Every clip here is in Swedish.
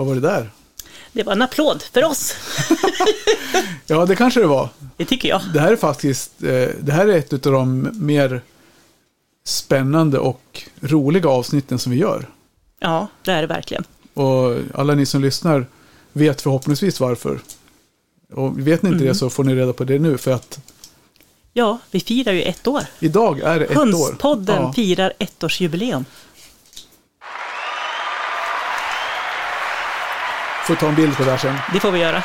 Vad var det där? Det var en applåd för oss. Ja, det kanske det var. Det tycker jag. Det här är faktiskt, eh, det här är ett av de mer spännande och roliga avsnitten som vi gör. Ja, det är det verkligen. Och alla ni som lyssnar vet förhoppningsvis varför. Och vet ni inte det så får ni reda på det nu för att Ja, vi firar ju ett år. idag är det ett år. Hönspodden Ja. firar ettårsjubileum. Får ta en bild på det här sen. Det får vi göra.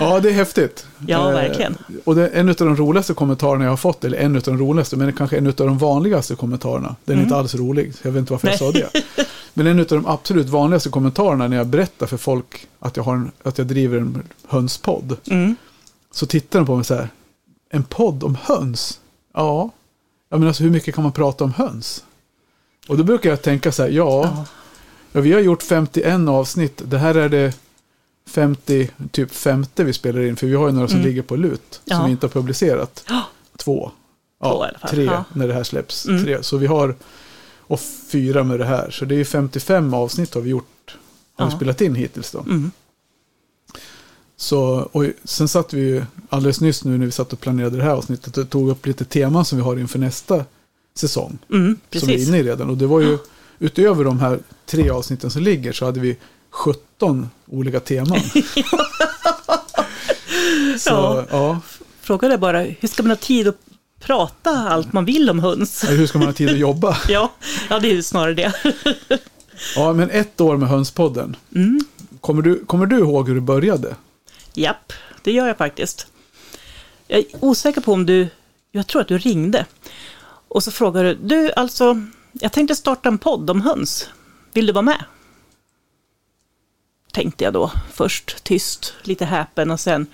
Ja, det är häftigt. Ja, Eh, verkligen. Och det är en av de roligaste kommentarerna jag har fått, eller en av de roligaste, men kanske en av de vanligaste kommentarerna. Den är inte alls rolig, jag vet inte varför jag Mm. Nej. sa det. Men en av de absolut vanligaste kommentarerna när jag berättar för folk att jag, har en, att jag driver en hönspodd. Mm. Så tittar de på mig så här, en podd om höns? Ja, ja men alltså hur mycket kan man prata om höns? Och då brukar jag tänka så här, ja, Ja. Ja, vi har gjort 51 avsnitt. Det här är det 50, typ femte vi spelar in. För vi har ju några som Mm. ligger på lut. Ja. Som vi inte har publicerat. Ja. Två. Två Ja, fall. tre Ja. när det här släpps. Mm. Tre. Så vi har, och fyra med det här. Så det är ju 55 avsnitt har vi gjort. Har vi spelat in hittills då. Mm. Så, och sen satt vi ju alldeles nyss nu när vi satt och planerade det här avsnittet och tog upp lite teman som vi har inför nästa säsong. Mm, Som vi är inne i redan. Och det var ju utöver de här tre avsnitten som ligger så hade vi 17 olika teman. så Ja. ja, Frågan är bara, hur ska man ha tid att prata allt man vill om höns? hur ska man ha tid att jobba? Ja, ja det är ju snarare det. Ja, men ett år med Hönspodden. Mm. Kommer, du, kommer du ihåg hur du började? Japp, det gör jag faktiskt. Jag är osäker på om du, jag tror att du ringde. Och så frågade du, du alltså, jag tänkte starta en podd om höns. Vill du vara med? Tänkte jag då, först tyst, lite häpen och sen,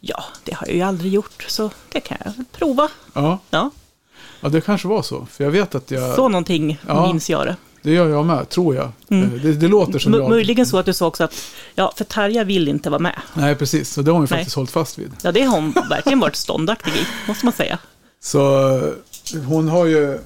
ja, det har jag ju aldrig gjort, så det kan jag prova. Ja, Ja, ja, det kanske var så. För jag vet att jag, så någonting Ja. minns jag det. det gör jag med, tror jag. Mm. Eh, Det, det låter som M- jag. möjligen så att du sa också att, ja, för Tarja vill inte vara med. Nej, precis. Så det har hon ju Nej. faktiskt hållit fast vid. Ja, det har hon verkligen varit ståndaktig i, måste man säga. Så eh, hon har ju...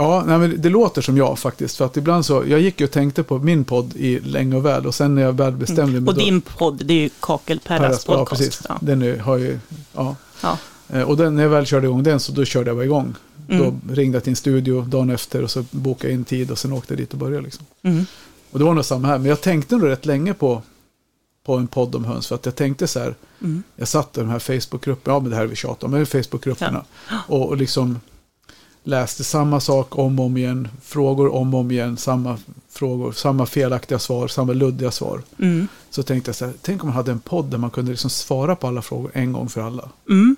Ja, nej, men det låter som jag faktiskt. För att ibland så, jag gick och tänkte på min podd i länge och väl. Och sen när jag väl bestämde mig Mm. Och då- din podd, det är ju Kakelperras ja, podcast. precis. Ja. Den är, har ju, ja. Ja. Eh, Och den, när jag väl körde igång den så då körde jag bara igång. Mm. Då ringde jag till en studio dagen efter och så bokade jag in tid och sen åkte jag dit och började. Liksom. Mm. Och det var nog samma här. Men jag tänkte nog rätt länge på, på en podd om höns. För att jag tänkte så här, Mm. jag satt i de här Facebookgrupperna, ja men det här är vi tjatar om, men Facebookgrupperna. Och, och liksom läste samma sak om och om igen, frågor om och om igen, samma frågor, samma felaktiga svar, samma luddiga svar. Mm. Så tänkte jag så här, tänk om man hade en podd där man kunde liksom svara på alla frågor en gång för alla. Mm.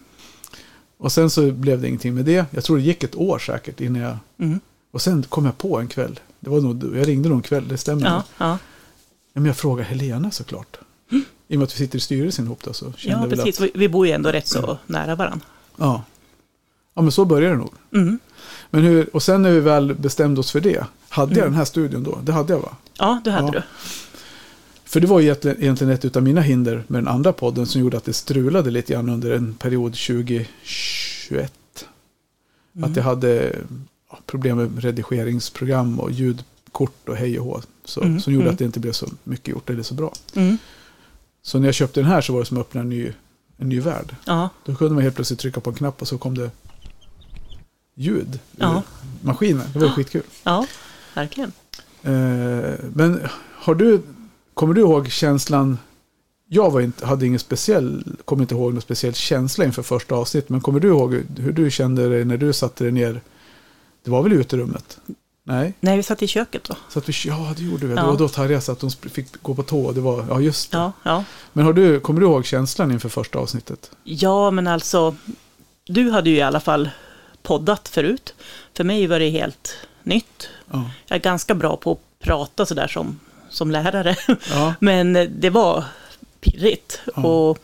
Och sen så blev det ingenting med det. Jag tror det gick ett år säkert innan jag... Mm. Och sen kom jag på en kväll. Det var nog, jag ringde någon kväll, det stämmer. Ja, Ja. Men jag frågade Helena såklart. I och med att vi sitter i styrelsen ihop då så kände ja precis. att... Vi- Vi bor ju ändå rätt så nära varandra. Ja. ja, men så började det nog. Mm. Men hur, och sen när vi väl bestämde oss för det. Hade jag den här studion då? Det hade jag va? Ja, det hade Ja. du. För det var ju egentligen ett av mina hinder med den andra podden som gjorde att det strulade lite grann under en period 2021. Mm. Att jag hade problem med redigeringsprogram och ljudkort och hej och hå. Så, Mm, Som gjorde mm. att det inte blev så mycket gjort eller så bra. Mm. Så när jag köpte den här så var det som att öppna en ny, en ny värld. Ja, Då kunde man helt plötsligt trycka på en knapp och så kom det ljud Ja. maskinen. Det var ju skitkul. ja, verkligen. Eh, men har du, kommer du ihåg känslan? Jag var inte, hade ingen speciell, kommer inte ihåg någon speciell känsla inför första avsnittet. Men kommer du ihåg hur, du kände dig när du satte dig ner? Det var väl i uterummet? Nej, Nej, vi satt i köket då. så att vi, ja det gjorde vi. Det Ja. var då Tarja satt, de sp- fick gå på tå. Det var, ja just det. Ja, ja. Men har du, kommer du ihåg känslan inför första avsnittet? ja, men alltså, du hade ju i alla fall poddat förut. För mig var det helt nytt. Ja. Jag är ganska bra på att prata sådär som, som lärare. Ja, Men eh, det var pirrigt. Ja. Och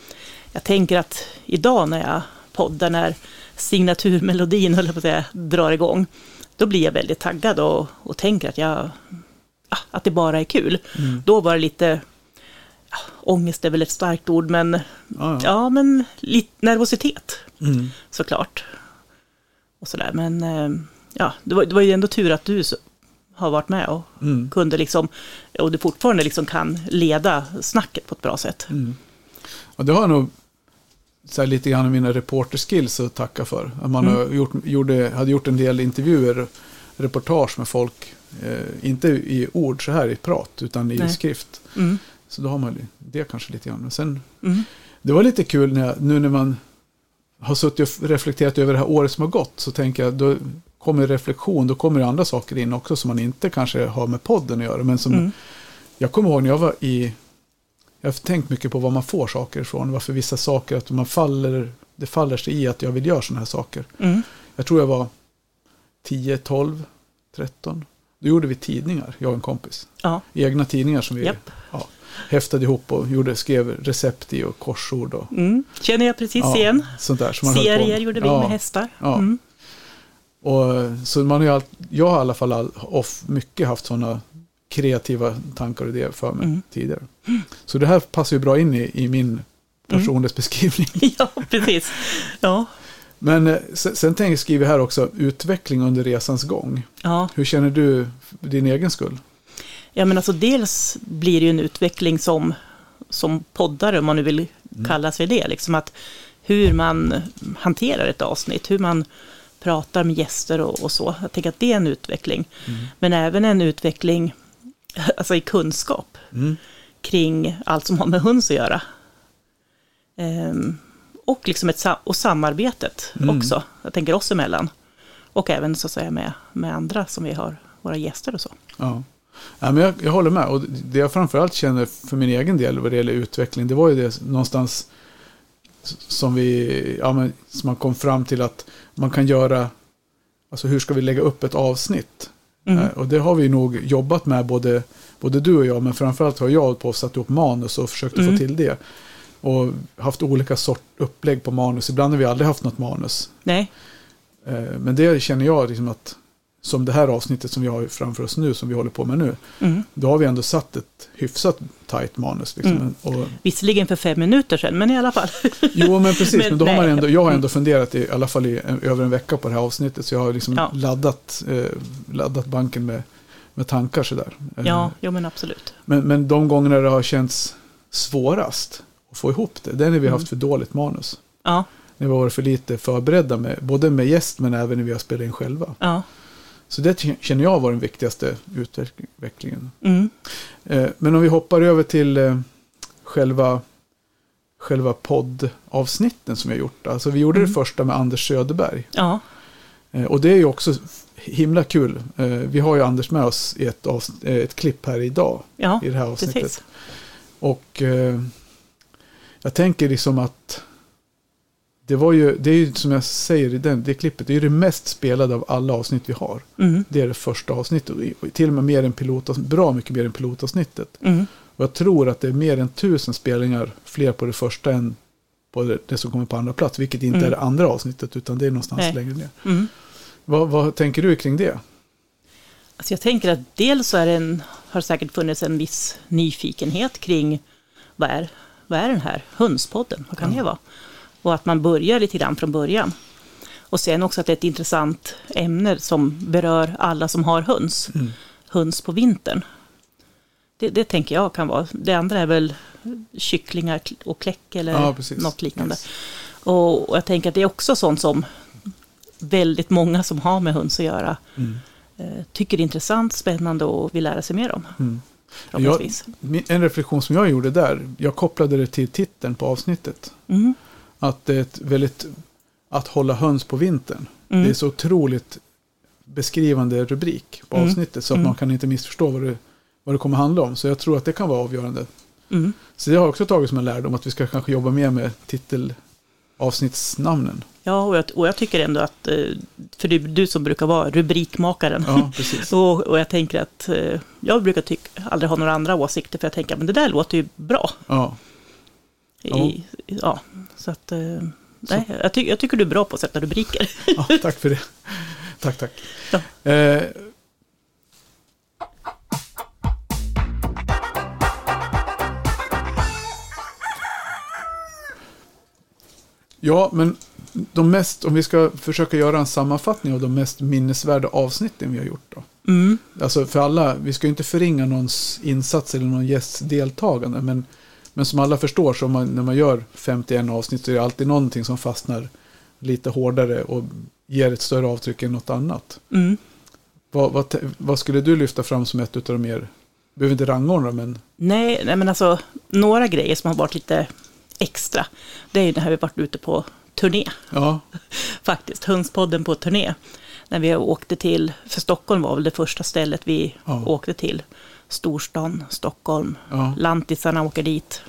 jag tänker att idag när jag poddar, när signaturmelodin höll på att säga, drar igång, då blir jag väldigt taggad och, och tänker att, jag, att det bara är kul. Mm. Då var det lite, ångest är väl ett starkt ord, men ja, ja. ja, men lite nervositet Mm. såklart. Och sådär, men eh, ja, det var, det var ju ändå tur att du har varit med och Mm. kunde liksom, och du fortfarande liksom kan leda snacket på ett bra sätt. Mm. Och det har jag nog så lite grann mina reporterskills att tacka för. Att man Mm. har gjort, gjorde, hade gjort en del intervjuer, reportage med folk. Eh, inte i ord så här i prat, utan i Nej. skrift. Mm. Så då har man det kanske lite grann. Men sen, Mm. det var lite kul när jag, nu när man har suttit och reflekterat över det här året som har gått. Så tänker jag, då kommer reflektion, då kommer det andra saker in också som man inte kanske har med podden att göra. Men som Mm. jag kommer ihåg när jag var i... Jag har tänkt mycket på var man får saker ifrån. Varför vissa saker, att man faller, det faller sig i att jag vill göra sådana här saker. Mm. Jag tror jag var 10, 12, 13. Då gjorde vi tidningar, jag och en kompis. Ja, Egna tidningar som vi Japp. ja, häftade ihop och gjorde, skrev recept i och korsord. Och, mm. känner jag precis ja, igen. Sånt där. som man Serier gjorde vi med hästar. Mm. Och, så man har jag har i alla fall all, off, mycket haft sådana kreativa tankar och idéer för mig Mm. tidigare. Så det här passar ju bra in i, i min personlighetsbeskrivning. ja, precis. Ja. Men eh, sen, sen tänker skriva här också utveckling under resans gång. Ja. Hur känner du din egen skull? ja, men alltså dels blir det ju en utveckling som, som poddare, om man nu vill kalla sig det. Liksom att hur man hanterar ett avsnitt, hur man pratar med gäster och, och så. Jag tänker att det är en utveckling. Men även en utveckling alltså i kunskap Mm. kring allt som har med höns att göra. Ehm, och, liksom ett, och samarbetet Mm. också, jag tänker oss emellan. Och även så att säga med, med andra som vi har, våra gäster och så. Ja. Ja, men jag, jag håller med. Och det jag framförallt känner för min egen del vad det gäller utveckling, det var ju det någonstans som vi, ja, men, som man kom fram till att man kan göra, alltså hur ska vi lägga upp ett avsnitt? Mm. Eh, Och det har vi nog jobbat med både, både du och jag, men framförallt har jag hållit på att sätta ihop manus och försökt Mm. få till det. Och haft olika sort upplägg på manus. Ibland har vi aldrig haft något manus. Nej, Eh, Men det känner jag liksom att, som det här avsnittet som vi har framför oss nu, som vi håller på med nu, mm. då har vi ändå satt ett hyfsat tajt manus. Liksom. Mm. Och, visserligen för fem minuter sedan, men i alla fall. jo, men precis. Men, Men då har man ändå, jag har Mm. ändå funderat i, i alla fall i en, över en vecka på det här avsnittet. Så jag har liksom Ja. laddat, eh, laddat banken med, med tankar sådär. Eh, Ja, jo men absolut. Men, men de gångerna det har känts svårast att få ihop det, det är när vi har Mm. haft för dåligt manus. Ja, När vi har varit för lite förberedda, med, både med gäst men även när vi har spelat in själva. ja. Så det känner jag var den viktigaste utvecklingen. Mm. Eh, Men om vi hoppar över till eh, själva, själva poddavsnitten som vi har gjort. Alltså vi gjorde Mm. det första med Anders Söderberg. Ja, Eh, Och det är ju också himla kul. Vi har ju Anders med oss i ett, ett klipp här idag. ja, I det här avsnittet. precis. Och jag tänker liksom att det var ju, det är ju som jag säger i den, det klippet, det är ju det mest spelade av alla avsnitt vi har. Mm. Det är det första avsnittet. Och till och med mer än pilotavsnittet, bra mycket mer än pilotavsnittet. Mm. Och jag tror att det är mer än tusen spelningar fler på det första än på det, det som kommer på andra plats. Vilket inte Mm. är det andra avsnittet utan det är någonstans Nej. längre ner. Mm. Vad, vad tänker du kring det? Alltså jag tänker att dels så är en, har säkert funnits en viss nyfikenhet kring vad är, vad är den här hönspodden? Vad kan Ja. det vara? Och att man börjar lite grann från början. Och sen också att det är ett intressant ämne som berör alla som har höns. Mm. Höns på vintern. Det, det tänker jag kan vara. Det andra är väl kycklingar och kläck eller Ja, något liknande. Yes. Och, och jag tänker att det är också sånt som väldigt många som har med höns att göra Mm. eh, tycker det är intressant, spännande och vill lära sig mer om. Mm. Min- En reflektion som jag gjorde där, jag kopplade det till titeln på avsnittet. Mm. Att det är ett väldigt, att hålla höns på vintern. Mm. Det är så otroligt beskrivande rubrik på Mm. avsnittet så att Mm. man kan inte missförstå vad det, vad det kommer handla om. Så jag tror att det kan vara avgörande. Mm. Så det har jag också tagit som en lärdom att vi ska kanske jobba mer med titelavsnittsnamnen. Ja, och jag, och jag tycker ändå att, eh, för det är du som brukar vara rubrikmakaren. Ja, precis. Och, och jag tänker att eh, jag brukar tycka, aldrig ha några andra åsikter för jag tänker att det där låter ju bra. Ja, I, ja, så att, eh, nej, jag, ty, jag tycker du är bra på att sätta rubriker. ja, tack för det. Tack, tack. Ja. Eh, ja, men de mest, om vi ska försöka göra en sammanfattning av de mest minnesvärda avsnitten vi har gjort då. Mm. Alltså för alla, vi ska ju inte förringa någons insats eller någon gästs deltagande. Men, men som alla förstår, så man, när man gör 51 avsnitt så är det alltid någonting som fastnar lite hårdare och ger ett större avtryck än något annat. Mm. Vad, vad, vad skulle du lyfta fram som ett av de mer, behöver inte rangordna men, Nej, nej, men alltså några grejer som har varit lite extra. Det är ju när vi varit ute på turné. ja, Faktiskt, Hönspodden på turné. När vi åkte till, för Stockholm var väl det första stället vi Ja. åkte till. Storstan, Stockholm. ja, Lantisarna åker dit.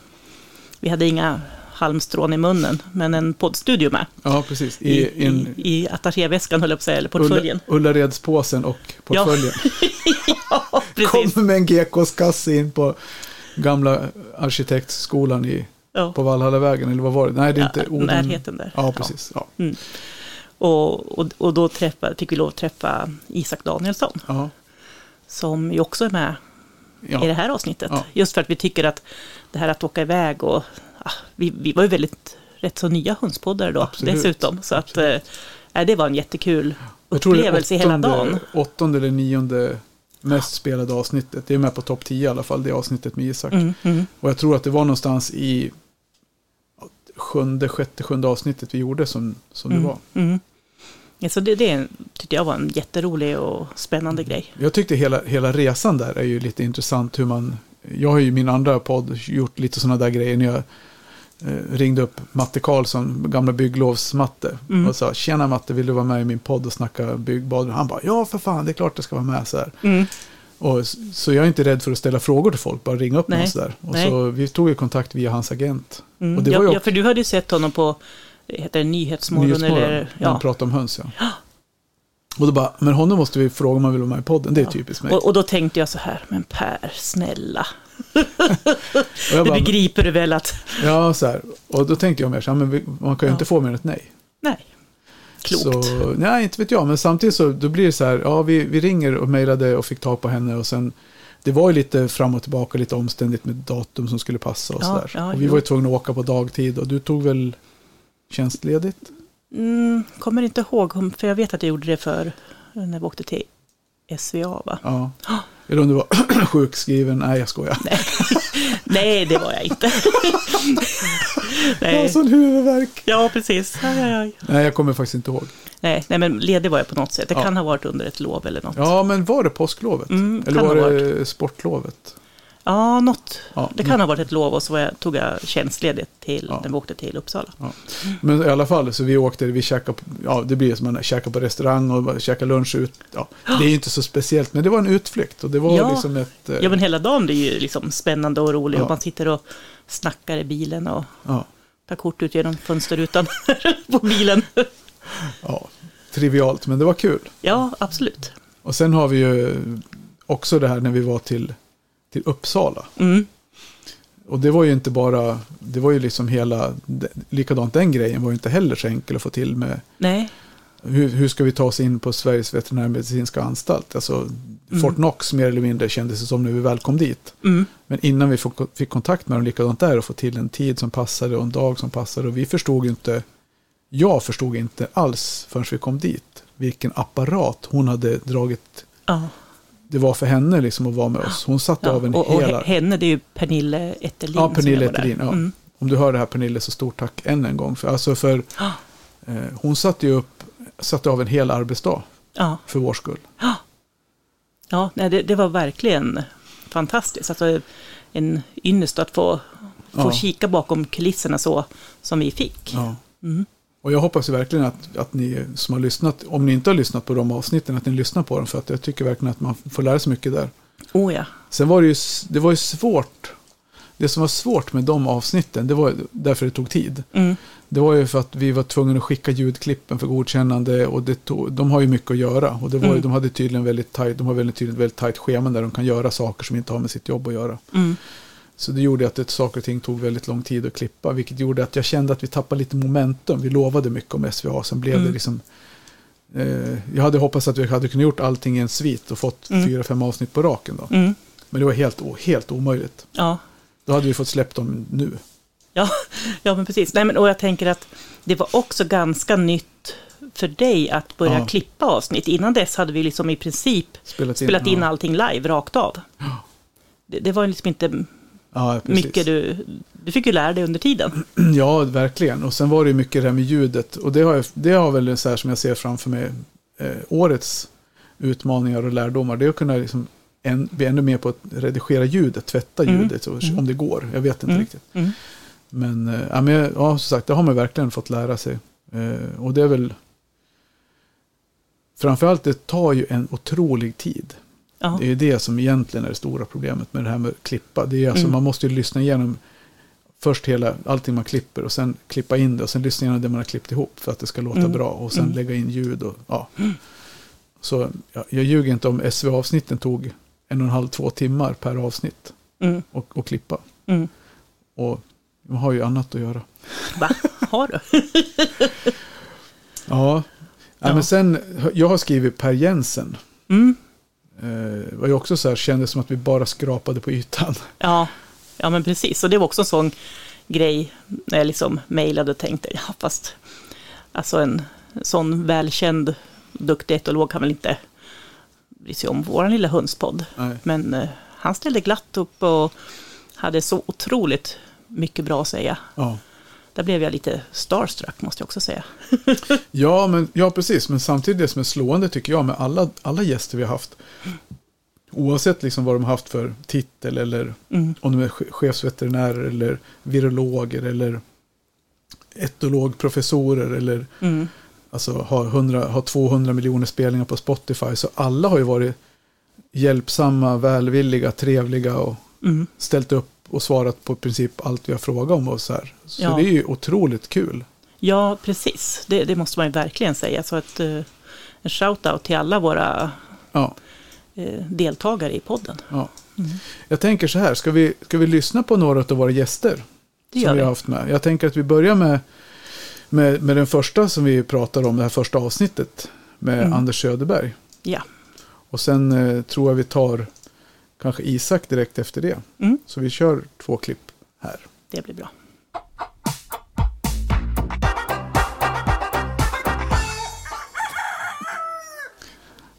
Vi hade inga halmstrån i munnen, men en poddstudio med. ja precis. I, I, i, en i attachéväskan, höll jag på att säga, eller portföljen. Ulla, Ullaredspåsen och portföljen. ja, precis. Kommer med en GKs-kasse in på gamla arkitektskolan i, Ja. på Valhallavägen, eller vad var det? Nej, det är inte Oden. närheten där. Ja, precis. Ja. Och, och, och då träffa, fick vi lov att träffa Isak Danielsson, Ja. som ju också är med Ja. i det här avsnittet. Ja. Just för att vi tycker att det här att åka iväg och ah, vi, vi var ju väldigt rätt så nya hönspoddare då Absolut. dessutom. Så att eh, det var en jättekul upplevelse hela dagen. åttonde eller nionde mest spelade avsnittet. Det är med på topp 10 i alla fall, det avsnittet med Isak. Mm, mm, Och jag tror att det var någonstans i sjunde, sjätte, sjunde avsnittet vi gjorde som, som det mm, var. mm. Så det, det tyckte jag var en jätterolig och spännande grej. Jag tyckte hela, hela resan där är ju lite intressant hur man... Jag har ju i min andra podd gjort lite sådana där grejer när jag eh, ringde upp Matte Karlsson, gamla bygglovsmatte. Mm. Och sa, tjena Matte, vill du vara med i min podd och snacka byggbad? Han bara, ja för fan, det är klart det ska vara med så här. Mm. Och, så jag är inte rädd för att ställa frågor till folk, bara ringa upp Nej, någon sådär. Och nej. så vi tog ju kontakt via hans agent. Mm. Det ja, ju ja, också- för du hade ju sett honom på heter det Nyhetsmorgon, Nyhetsmorgon, eller när han ja. pratade om höns ja. Och då bara, men honom måste vi fråga om han vill vara med i podden, det är typiskt mig. Och, och då tänkte jag så här, men Per, snälla. Bara, begriper du väl att, ja, så här. Och då tänkte jag mer så här, men man kan ju Ja. inte få mer än ett nej. nej, klokt. Så, nej, inte vet jag. Men samtidigt så då blir det så här, ja, vi, vi ringer och mejlade och fick tag på henne och sen det var ju lite fram och tillbaka, lite omständigt med datum som skulle passa och Ja, sådär. ja, och vi jo. var ju tvungna att åka på dagtid och du tog väl tjänstledigt? Mm, kommer inte ihåg, för jag vet att jag gjorde det för när vi åkte till SVA va? Ja. Eller om du var sjukskriven? Nej, jag skojar. Nej, det var jag inte. Jag har nej. sån huvudvärk. Ja, precis. Aj, aj, aj. Nej, jag kommer faktiskt inte ihåg. Nej, nej, men ledig var jag på något sätt. Det Ja. kan ha varit under ett lov eller något. Ja, men var det påsklovet? Mm, Eller var det sportlovet? Ja, något. Ja, Det kan ha varit ett lov och så jag, tog jag tjänstledigt till Ja. vi åkte till Uppsala. Men i alla fall, så vi åkte, vi käkade, på- ja det blir som man käkar på restaurang och käkar lunch ut. Ja, det är ju inte så speciellt, men det var en utflykt och det var Ja. liksom ett... eh, Ja, men hela dagen blir ju liksom spännande och rolig Ja. och man sitter och snackar i bilen och ja, tar kort ut genom fönsterrutan på bilen. ja, trivialt, men det var kul. Ja, absolut. Och sen har vi ju också det här när vi var till, till Uppsala. Mm. Och det var ju inte bara, det var ju liksom hela, likadant den grejen var ju inte heller så enkel att få till med Nej, hur, hur ska vi ta oss in på Sveriges veterinärmedicinska anstalt? Alltså, Fort Knox mer eller mindre kändes det som när vi väl kom dit. mm. Men innan vi fick, kontakt med dem likadant där och få till en tid som passade och en dag som passade. Och vi förstod inte, jag förstod inte alls förrän vi kom dit vilken apparat hon hade dragit. ja. Det var för henne liksom att vara med oss. Hon satte ja. av en och, och hela... he- henne, det är ju Pernille Etterlin. Ja, Pernille. Etterlin, ja. Mm. Om du hör det här Pernille så stort tack än en gång. För, alltså för, Ja. eh, hon satte ju upp, satte av en hel arbetsdag Ja, för vår skull. ja nej, det, det var verkligen fantastiskt. Alltså, en ynnest att få, få kika bakom kulisserna så som vi fick. Mm. Och jag hoppas verkligen att, att ni som har lyssnat, om ni inte har lyssnat på de avsnitten, att ni lyssnar på dem. För att jag tycker verkligen att man får lära sig mycket där. Oh ja. Sen var det ju, det var ju svårt. Det som var svårt med de avsnitten, det var därför det tog tid. Mm. Det var ju för att vi var tvungna att skicka ljudklippen för godkännande och det tog, de har ju mycket att göra. Och det var ju, Mm. de hade tydligen väldigt tajt, de har väldigt tydligen väldigt tajt scheman där de kan göra saker som inte har med sitt jobb att göra. Mm. Så det gjorde att det, saker och ting tog väldigt lång tid att klippa, vilket gjorde att jag kände att vi tappade lite momentum. Vi lovade mycket om SVA, sen blev det Mm. liksom... Eh, jag hade hoppats att vi hade kunnat gjort allting i en svit och fått Mm. fyra, fem avsnitt på raken då. Mm. Men det var helt, helt omöjligt. Ja. Då hade vi fått släppt dem nu. Ja, ja, men precis. Nej, men, och jag tänker att det var också ganska nytt för dig att börja Ja. klippa avsnitt. Innan dess hade vi liksom i princip Spelat in, spelat in ja. allting live, rakt av. Det, det var liksom inte Ja, precis. mycket du... Du fick ju lära dig under tiden. Ja, verkligen. Och sen var det ju mycket det här med ljudet. Och det har, jag, det har väl så här som jag ser framför mig eh, årets utmaningar och lärdomar. Det är att kunna liksom en, bli ännu mer på att redigera ljudet, tvätta Mm. ljudet så, om det går. Jag vet inte Mm. riktigt. Mm. Men, eh, ja, men ja, som sagt, det har man verkligen fått lära sig. Eh, och det är väl... Framförallt, det tar ju en otrolig tid. Ja. Det är det som egentligen är det stora problemet med det här med att klippa. Det är alltså, Mm. Man måste ju lyssna igenom först hela, allting man klipper och sen klippa in det och sen lyssna igenom det man har klippt ihop för att det ska låta Mm. bra och sen Mm. lägga in ljud och ja. Så ja, jag ljuger inte om SV-avsnitten tog en och en halv, två timmar per avsnitt Mm. och, och klippa. Mm. Och man har ju annat att göra. Va? Har du? Ja, ja. Ja. men sen, jag har skrivit Per Jensen. Mm. Eh, var ju också så här, kändes som att vi bara skrapade på ytan. Ja. ja, men precis. Och det var också en sån grej när jag liksom mejlade och tänkte, ja fast alltså en sån välkänd duktig etolog kan väl inte bry sig om vår lilla hönspodd. Men eh, han ställde glatt upp och hade så otroligt mycket bra att säga. Ja. Där blev jag lite starstruck måste jag också säga. Ja, men, ja, precis. Men samtidigt det som är slående tycker jag med alla, alla gäster vi har haft. Oavsett liksom vad de har haft för titel eller Mm. om de är che- chefsveterinärer eller virologer eller etologprofessorer eller Mm. alltså har, 100, har 200 miljoner spelningar på Spotify. Så alla har ju varit hjälpsamma, välvilliga, trevliga och Mm. ställt upp och svarat på i princip allt vi har frågat om och så här. Så Ja. det är ju otroligt kul. Ja, precis. Det, det måste man ju verkligen säga. Så att, eh, en shout-out till alla våra Ja. eh, deltagare i podden. Ja. Jag tänker så här, ska vi, ska vi lyssna på några av våra gäster? Det som vi vi. har haft med. Jag tänker att vi börjar med, med, med den första som vi pratar om, det här första avsnittet. Med Mm. Anders Söderberg. Ja. Och sen eh, tror jag vi tar kanske Isak direkt efter det. Mm. Så vi kör två klipp här. Det blir bra.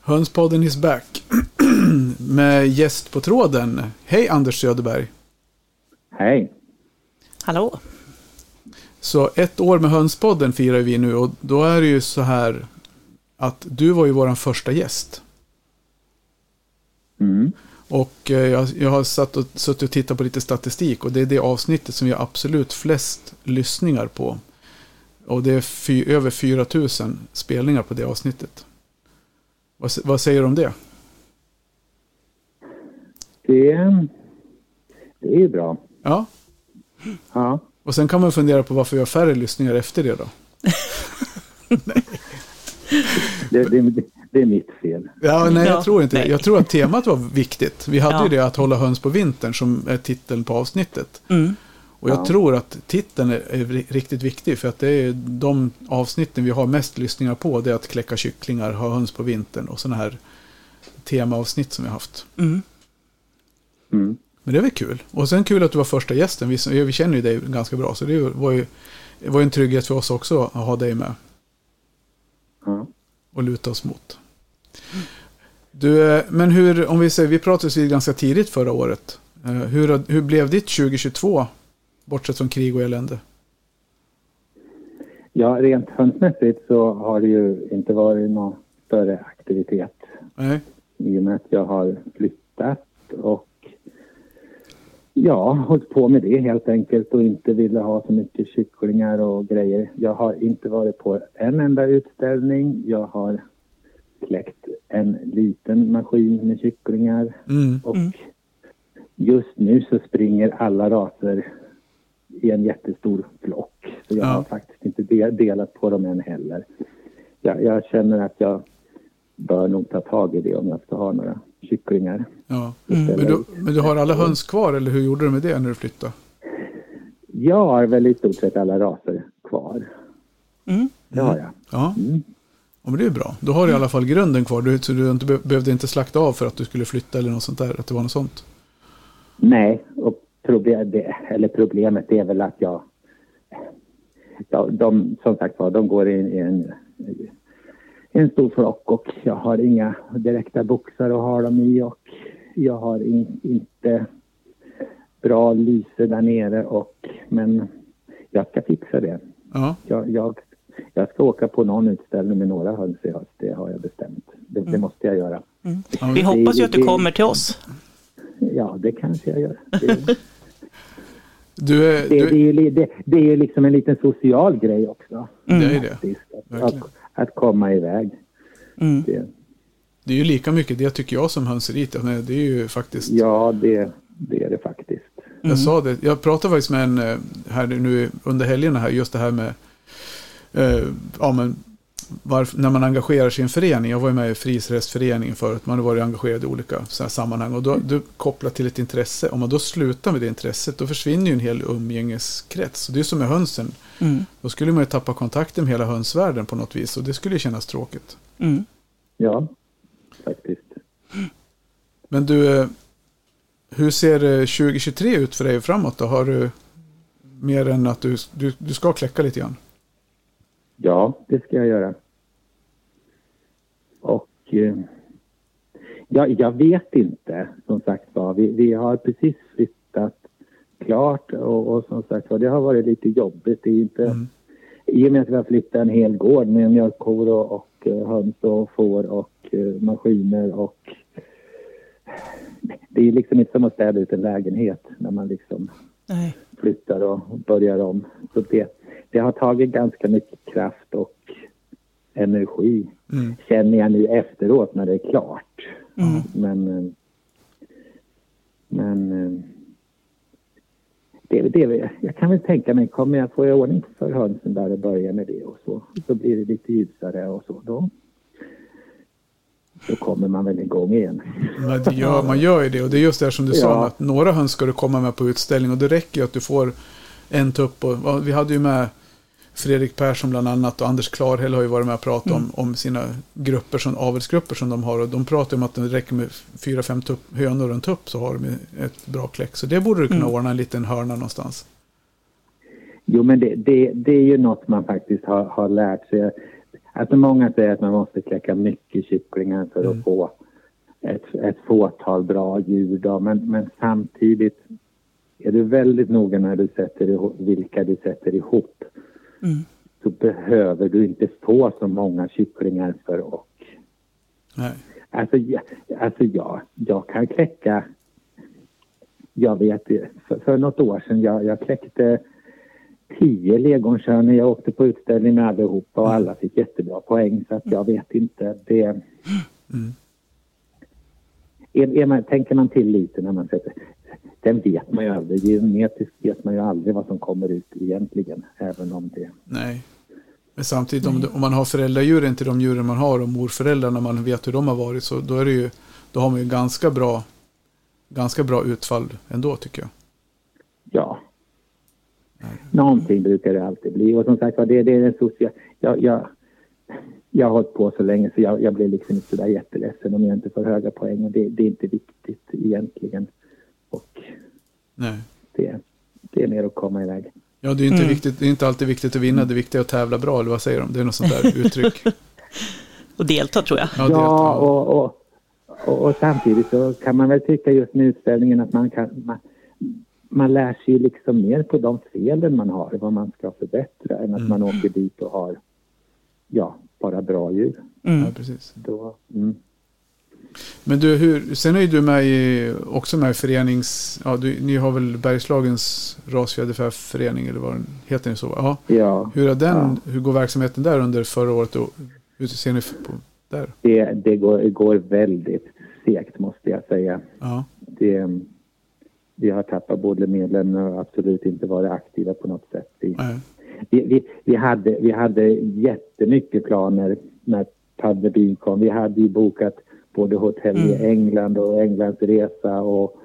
Hönspodden is back. med gäst på tråden. Hej Anders Söderberg. Hej. Hallå. Så ett år med Hönspodden firar vi nu och då är det ju så här att du var ju våran första gäst. Mm. Och eh, jag, jag har satt och, suttit och tittat på lite statistik och det är det avsnittet som vi har absolut flest lyssningar på. Och det är fy, över 4 000 spelningar på det avsnittet. Vad, vad säger du om det? Det, det är ju bra. Ja, Ja. och sen kan man fundera på varför vi har färre lyssningar efter det då. Det, det, det är mitt fel. Ja, nej, jag Ja, tror inte nej. Jag tror att temat var viktigt. Vi hade Ja. ju det att hålla höns på vintern som är titeln på avsnittet. Mm. Och jag Ja. tror att titeln är, är ri- riktigt viktig för att det är de avsnitten vi har mest lyssningar på. Det är att kläcka kycklingar, ha höns på vintern och sådana här temaavsnitt som vi har haft. Mm. Mm. Men det är väl kul. Och sen kul att du var första gästen. Vi, vi känner ju dig ganska bra så det var ju, det var ju en trygghet för oss också att ha dig med Ja. och luta oss mot. Du, eh, men hur, om vi säger, vi pratades vid ganska tidigt förra året. Eh, Hur, hur blev ditt 2022? Bortsett från krig och elände. ja, rent hönsmässigt så har det ju inte varit någon större aktivitet Nej. i och med att jag har flyttat och ja, hållit på med det helt enkelt och inte ville ha så mycket kycklingar och grejer. Jag har inte varit på en enda utställning. Jag har kläckt en liten maskin med kycklingar Mm. och Mm. just nu så springer alla raser i en jättestor flock. Så jag Ja. har faktiskt inte de- delat på dem än heller. Jag, jag känner att jag bör nog ta tag i det om jag ska ha några kycklingar. Ja. Mm. Men, du, men du har alla höns kvar eller hur gjorde du med det när du flyttade? Jag har väl i stort sett alla raser kvar. Mm. Det har jag. Ja. Mm. ja, men det är bra. Då har du i alla fall grunden kvar. Du, så du inte be, behövde inte slakta av för att du skulle flytta eller något sånt där. Att det var något sånt. Nej, och problem, eller problemet är väl att jag... Ja, de, som sagt var, de går i, i en en stor flock och jag har inga direkta boxar att ha dem i och jag har in, inte bra lyse där nere och men jag ska fixa det. Ja. Jag, jag, jag ska åka på någon utställning med några höns i höst, det har jag bestämt. Det, det måste jag göra. Mm. Ja, Vi det- hoppas ju att du det- kommer till oss. Ja, det kanske jag gör. Det, Du är, det, det, du, är, ju li- det, det är liksom en liten social grej också. det är det. Faktiskt, att, komma iväg. Mm. Det, Det är ju lika mycket det tycker jag som hönseriet. Det är ju faktiskt. ja, det, det är det faktiskt. Jag sa det. Jag pratade faktiskt med en eh, här nu under helgerna här. Just det här med. Eh, ja men. Varför, när man engagerar sig i en förening. Jag var ju med i Frishästföreningen förut. Man har varit engagerad i olika så här sammanhang. Och då, du kopplat till ett intresse. Om man då slutar med det intresset. Då försvinner ju en hel umgängeskrets. Och det är som med hönsen. Mm. Då skulle man ju tappa kontakten med hela hönsvärlden på något vis. Och det skulle ju kännas tråkigt. Mm. Ja, faktiskt. Men du, eh, hur ser eh, 2023 ut för dig framåt då? Har du mer än att du, du, du ska kläcka lite grann? Ja, det ska jag göra. Och eh, ja, jag vet inte, som sagt var. Vi, vi har precis flyttat klart och, och som sagt var, det har varit lite jobbigt. Det är inte, Mm. I och med att vi har flyttat en hel gård med mjölkkor och, och eh, höns och får och eh, maskiner och det är liksom inte som att städa ut en lägenhet när man liksom Nej. flyttar och börjar om. Så det, det har tagit ganska mycket kraft och energi Mm. känner jag nu efteråt när det är klart. Mm. Men, eh, men eh, det, det, jag kan väl tänka mig, kommer jag få i ordning för hönsen där och börja med det och så, så blir det lite ljusare och så. Då, då kommer man väl igång igen. Men det gör, man gör ju det och det är just det här som du sa, Ja. att några höns ska du komma med på utställning och det räcker ju att du får en tupp. Och, vi hade ju med Fredrik Persson bland annat och Anders Klarhäll har ju varit med och pratat om, om sina grupper, som, avelsgrupper som de har och de pratar om att det räcker med fyra, fem tupp, hönor och en tupp så har de ett bra kläck. Så det borde du kunna Mm. ordna en liten hörna någonstans. Jo, men det, det, det är ju något man faktiskt har, har lärt sig. Alltså många säger att man måste kläcka mycket kycklingar för Mm. att få ett, ett fåtal bra djur. Då. Men, men samtidigt är du väldigt noga när du sätter ihop, vilka du sätter ihop Mm. Så behöver du inte få så många kycklingar för och. Nej. Alltså, jag, alltså jag, jag kan kläcka... Jag vet, för, för något år sedan, jag, jag kläckte tio legonkör när jag åkte på utställning med allihopa och alla fick jättebra poäng. Så att jag vet inte. Det, Mm. är, är man, tänker man till lite när man sätter... Den vet man ju aldrig. Genetiskt vet man ju aldrig vad som kommer ut egentligen. Även om det... Nej. Men samtidigt om, om man har föräldradjuren till de djuren man har och morföräldrarna, man vet hur de har varit, så då, är det ju, då har man ju ganska bra, ganska bra utfall ändå tycker jag. Ja. Någonting brukar det alltid bli. Och som sagt var, det, det är den sociala... Jag, jag, jag har hållit på så länge så jag, jag blir liksom inte sådär jätteledsen om jag inte får höga poäng. Och det, det är inte viktigt egentligen. Och Nej. det, det är mer att komma iväg. Ja, det är, inte Mm. viktigt, det är inte alltid viktigt att vinna, det är viktigt att tävla bra, eller vad säger de? Det är något sånt där uttryck. Och delta tror jag. Ja, det, Ja, och, och, och, och samtidigt så kan man väl tycka just med utställningen att man kan... Man, man lär sig ju liksom mer på de felen man har, vad man ska förbättra, än att Mm. man åker dit och har, ja, bara bra djur. Mm. ja, precis. Då, mm. Men du, hur, sen är ju du med i, också med i förenings... Ja, du, ni har väl Bergslagens rasfjäderfäförening, eller vad den heter? Så? Ja. Ja, Hur, är den, Ja. hur går verksamheten där under förra året? Och, hur ser ni på där? det, det går, går väldigt segt måste jag säga. Ja, Det, vi har tappat både medlemmar och absolut inte varit aktiva på något sätt. Vi, vi, vi, vi, hade, vi hade jättemycket planer när pandemin kom. Vi hade ju bokat både hotell i Mm. England och Englandsresa och,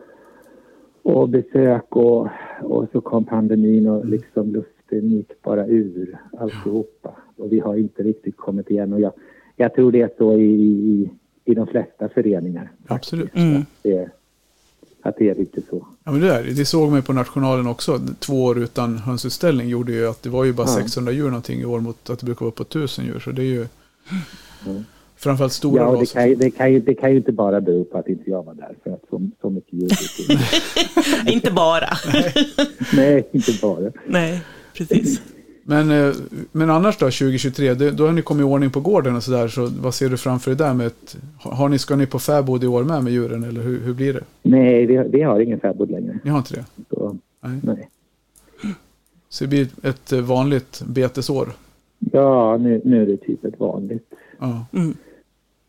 och besök och, och så kom pandemin och liksom luften gick bara ur alltihopa. Och vi har inte riktigt kommit igen och jag, jag tror det är så i, i, i de flesta föreningar. Absolut. Mm. Det, att det är lite så. Ja, men det, där, det såg man på Nationalen också. Två år utan hönsutställning gjorde ju att det var ju bara Ja. 600 djur någonting i år mot att det brukar vara på 1000 djur. Så det är ju Mm. Framförallt stora Ja, det kan, ju, det, kan ju, det kan ju inte bara bero på att inte jag var där för att så, så mycket in. Inte bara. Nej, inte bara. Nej, precis. Men, eh, men annars då, 2023, det, då har ni kommit i ordning på gården och sådär. Så vad ser du framför dig där med ett, har ni, Ska ni på fäbod i år med med djuren eller hur, hur blir det? Nej, vi, har- vi har ingen fäbod längre. Ni har inte det? Så, Nej. nej. Så det blir ett eh, vanligt betesår? Ja, nu, nu är det typ ett vanligt Ja. Mm.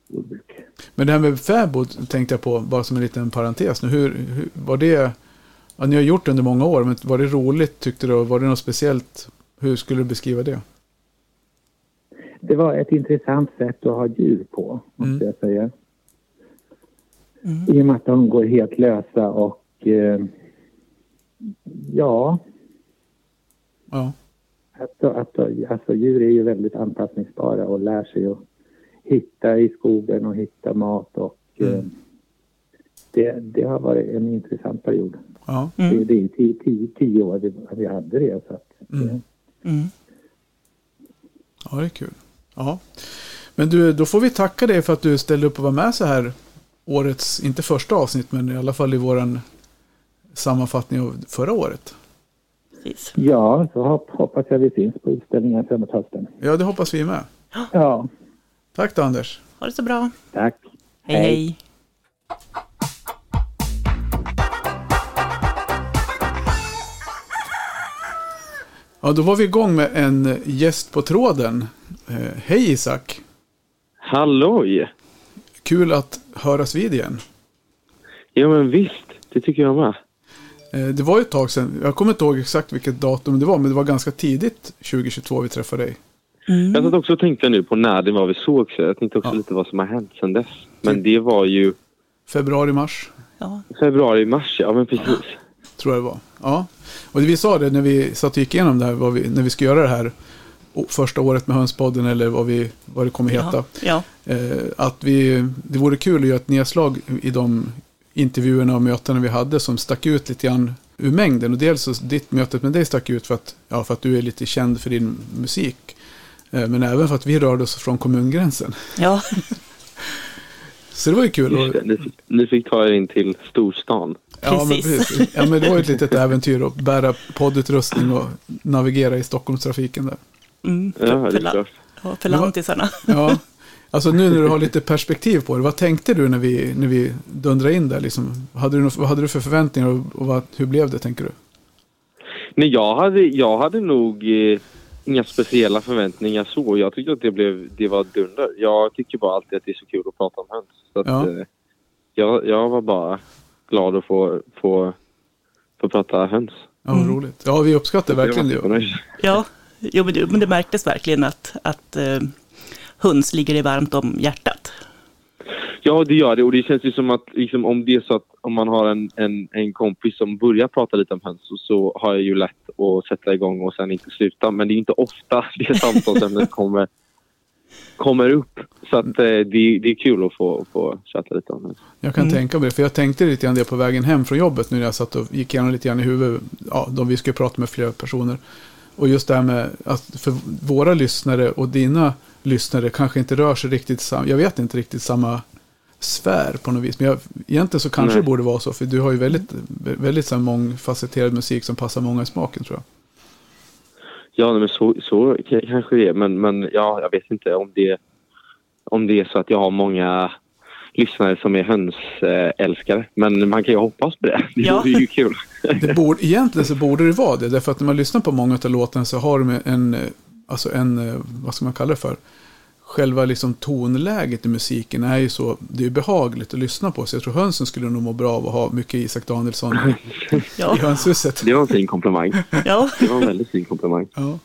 Jordbruk. Men det här med fäbod tänkte jag på, bara som en liten parentes nu. Hur, hur, var det, ja, ni har gjort det under många år, men var det roligt tyckte du? Var det något speciellt? Hur skulle du beskriva det? Det var ett intressant sätt att ha djur på, måste Mm. jag säga. Mm. I och med att de går helt lösa och eh, ja, Ja, Alltså, att, alltså djur är ju väldigt anpassningsbara och lär sig att hitta i skogen och hitta mat och Mm. eh, det, det har varit en intressant period. ja. Det, Mm. det är tio, tio, tio år vi, vi hade det. Så att, Mm. eh, Mm. ja det är kul. Ja. Men du, då får vi tacka dig för att du ställde upp och var med så här årets, inte första avsnitt, men i alla fall i våran sammanfattning av förra året. Precis. ja, så hop, hoppas jag vi syns på utställningen framåt hösten. Ja, det hoppas vi med. Ja, Tack då Anders. Ha det så bra. tack. Hej, hej. Ja, då var vi igång med en gäst på tråden. Eh, hej Isak! Halloj! Kul att höras vid igen. Ja men visst, det tycker jag med. Eh, Det var ju ett tag sedan, jag kommer inte ihåg exakt vilket datum det var, men det var ganska tidigt 2022 vi träffade dig. Jag satt också och tänkte nu på när det var vi såg så jag tänkte också Ja. lite vad som har hänt sedan dess. Men det var ju Februari, mars, Ja. februari, mars, ja men precis. tror jag det var. Ja. Och vi sa det när vi satt och gick igenom det här, vad vi, när vi ska göra det här första året med Hönspodden eller vad, vi, vad det kommer heta. Ja. ja. Eh, att vi, det vore kul att göra ett nedslag i de intervjuerna och mötena vi hade som stack ut lite grann ur mängden. Och dels så ditt mötet med dig stack ut för att, ja, för att du är lite känd för din musik. Eh, men även för att vi rörde oss från kommungränsen. ja. Så det var ju kul. Och, ni, fick, ni fick ta er in till storstan. ja, men Precis. precis. ja, men det var ju ett litet äventyr att bära poddutrustning och navigera i Stockholmstrafiken där. Mm. Ja, det är la- klart. ja, för lantisarna. Ja, alltså nu när du har lite perspektiv på det, vad tänkte du när vi, när vi dundrade in där? Liksom? Hade du, något- vad hade du för förväntningar och, och vad, hur blev det, tänker du? Nej, jag hade, jag hade nog eh, inga speciella förväntningar så. Jag tyckte att det, blev, det var dunder. Jag tycker bara alltid att det är så kul att prata om höns. Så att, Ja. eh, jag, jag var bara glad att få, få, få prata höns. Ja, vad Mm. roligt. Ja, vi uppskattar verkligen Jag var det. Ja, jo, men, det, men det märktes verkligen att, att eh, höns ligger dig varmt om hjärtat. Ja, det gör det. Och det känns ju som att liksom, om det är så att om man har en, en, en kompis som börjar prata lite om höns så, har jag ju lätt att sätta igång och sen inte sluta. Men det är inte ofta det samtalsämnet kommer, kommer upp. Så att, eh, det, det är kul att få, få chatta lite om höns. Jag kan Mm. tänka mig det, för jag tänkte lite grann det på vägen hem från jobbet nu när jag satt och gick igenom lite grann i huvudet. Ja, de vi ska ju prata med flera personer. Och just det här med att för våra lyssnare och dina lyssnare kanske inte rör sig riktigt samma, jag vet inte riktigt samma sfär på något vis. Men jag, egentligen så kanske Nej. det borde vara så, för du har ju väldigt, väldigt så här mångfacetterad musik som passar många i smaken tror jag. Ja, men så, så kanske det är. Men, men ja, jag vet inte om det, om det är så att jag har många lyssnare som är hönsälskare. Men man kan ju hoppas på det. Det Ja. vore ju kul. Det borde, egentligen så borde det vara det, därför att när man lyssnar på många av låtarna så har de en, alltså en, eh, vad ska man kalla det för? Själva liksom tonläget i musiken är ju så, det är ju behagligt att lyssna på. Så jag tror hönsen skulle nog må bra av att ha mycket Isak Danielsson Ja, i hönshuset. Det var en fin komplimang. ja. Det var en väldigt fin komplimang. Ja.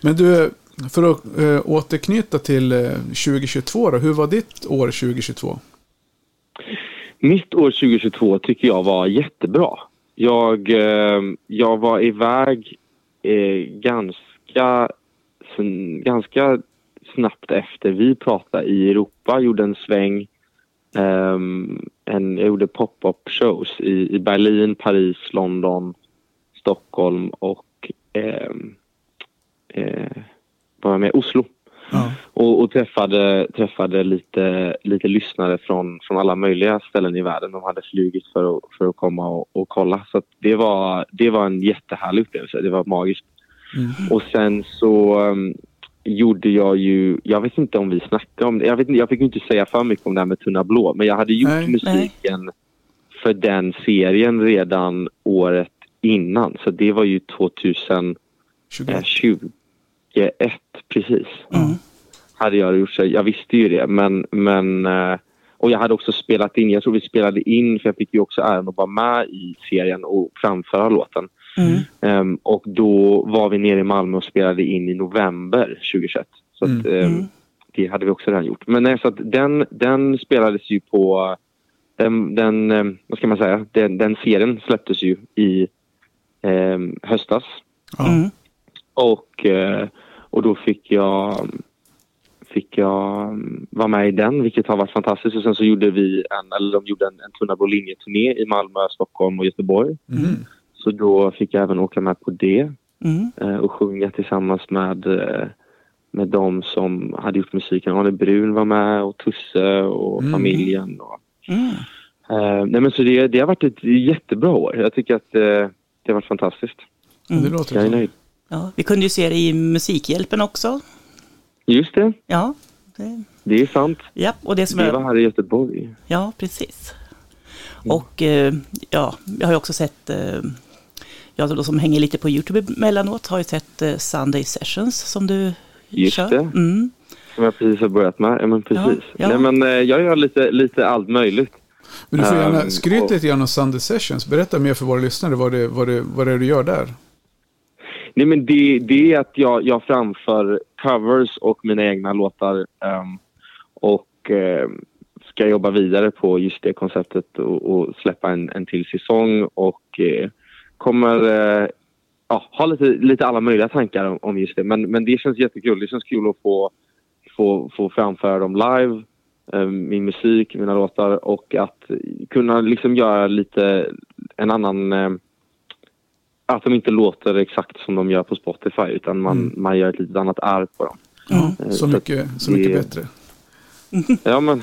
Men du, för att äh, återknyta till eh, 2022 då, hur var ditt år 2022? Mitt år 2022 tycker jag var jättebra. Jag, eh, jag var iväg eh, ganska, ganska snabbt efter vi pratade i Europa. Gjorde en sväng ehm, en, jag gjorde pop-up shows i, i Berlin, Paris, London, Stockholm och eh, eh, var med Oslo. Ja. Och, och träffade, träffade lite, lite lyssnare från, från alla möjliga ställen i världen. De hade flugit för att, för att komma och, och kolla. Så det, var, det var en jättehärlig upplevelse. Det var magiskt. Mm. Och sen så um, gjorde jag ju, jag vet inte om vi snackade om det, jag, vet, inte- jag fick inte säga för mycket om det här med Tunna Blå, men jag hade gjort Nej. musiken för den serien redan året innan. Så det var ju 2021, 20. precis. Mm. Hade jag gjort så, jag visste ju det, men, men eh, och jag hade också spelat in, jag tror vi spelade in, för jag fick ju också äran att vara med i serien och framföra låten. Mm. Ehm, och då var vi nere i Malmö och spelade in i november 2021. Så att, Mm. det hade vi också redan gjort. Men nej, så att den, den spelades ju på... Den, den, ehm, vad ska man säga? Den, den serien släpptes ju i ehm, höstas. Mm. Och, eh, och då fick jag, fick jag vara med i den, vilket har varit fantastiskt. Och sen så gjorde vi en, eller de gjorde en, en Tunna blå linje-turné i Malmö, Stockholm och Göteborg. Mm. Så då fick jag även åka med på det Mm. eh, och sjunga tillsammans med, eh, med de som hade gjort musiken. Arne Brun var med och Tusse och Mm. familjen. Och, Mm. eh, nej men så det, det har varit ett jättebra år. Jag tycker att eh, det har varit fantastiskt. Ja, det Mm. låter Jag är nöjd. Ja, vi kunde ju se det i Musikhjälpen också. Just det, Ja, det, det är sant. ja och det som Det jag... var här i Göteborg. Ja, precis. Och eh, ja, jag har ju också sett, eh, jag då som hänger lite på YouTube emellanåt, har ju sett eh, Sunday Sessions som du Just kör. det. Mm. Som jag precis har börjat med. Ja, men precis. Ja, ja. Nej, men, eh, jag gör lite, lite allt möjligt. Men du får gärna Ehm, skryta och- lite grann om Sunday Sessions. Berätta mer för våra lyssnare vad det, vad det, vad det är du gör där. Nej, men det, det är att jag, jag framför covers och mina egna låtar ehm, och ehm, ska jobba vidare på just det konceptet och, och släppa en, en till säsong och eh, kommer eh, ja, ha lite, lite alla möjliga tankar om, om just det. Men, men det känns jättekul. Det känns kul att få, få, få framföra dem live, eh, min musik, mina låtar och att kunna liksom göra lite en annan eh, att de inte låter exakt som de gör på Spotify utan man, Mm. man gör ett litet annat arv på dem. Mm. Eh, Så mycket, så mycket det- bättre. Ja men,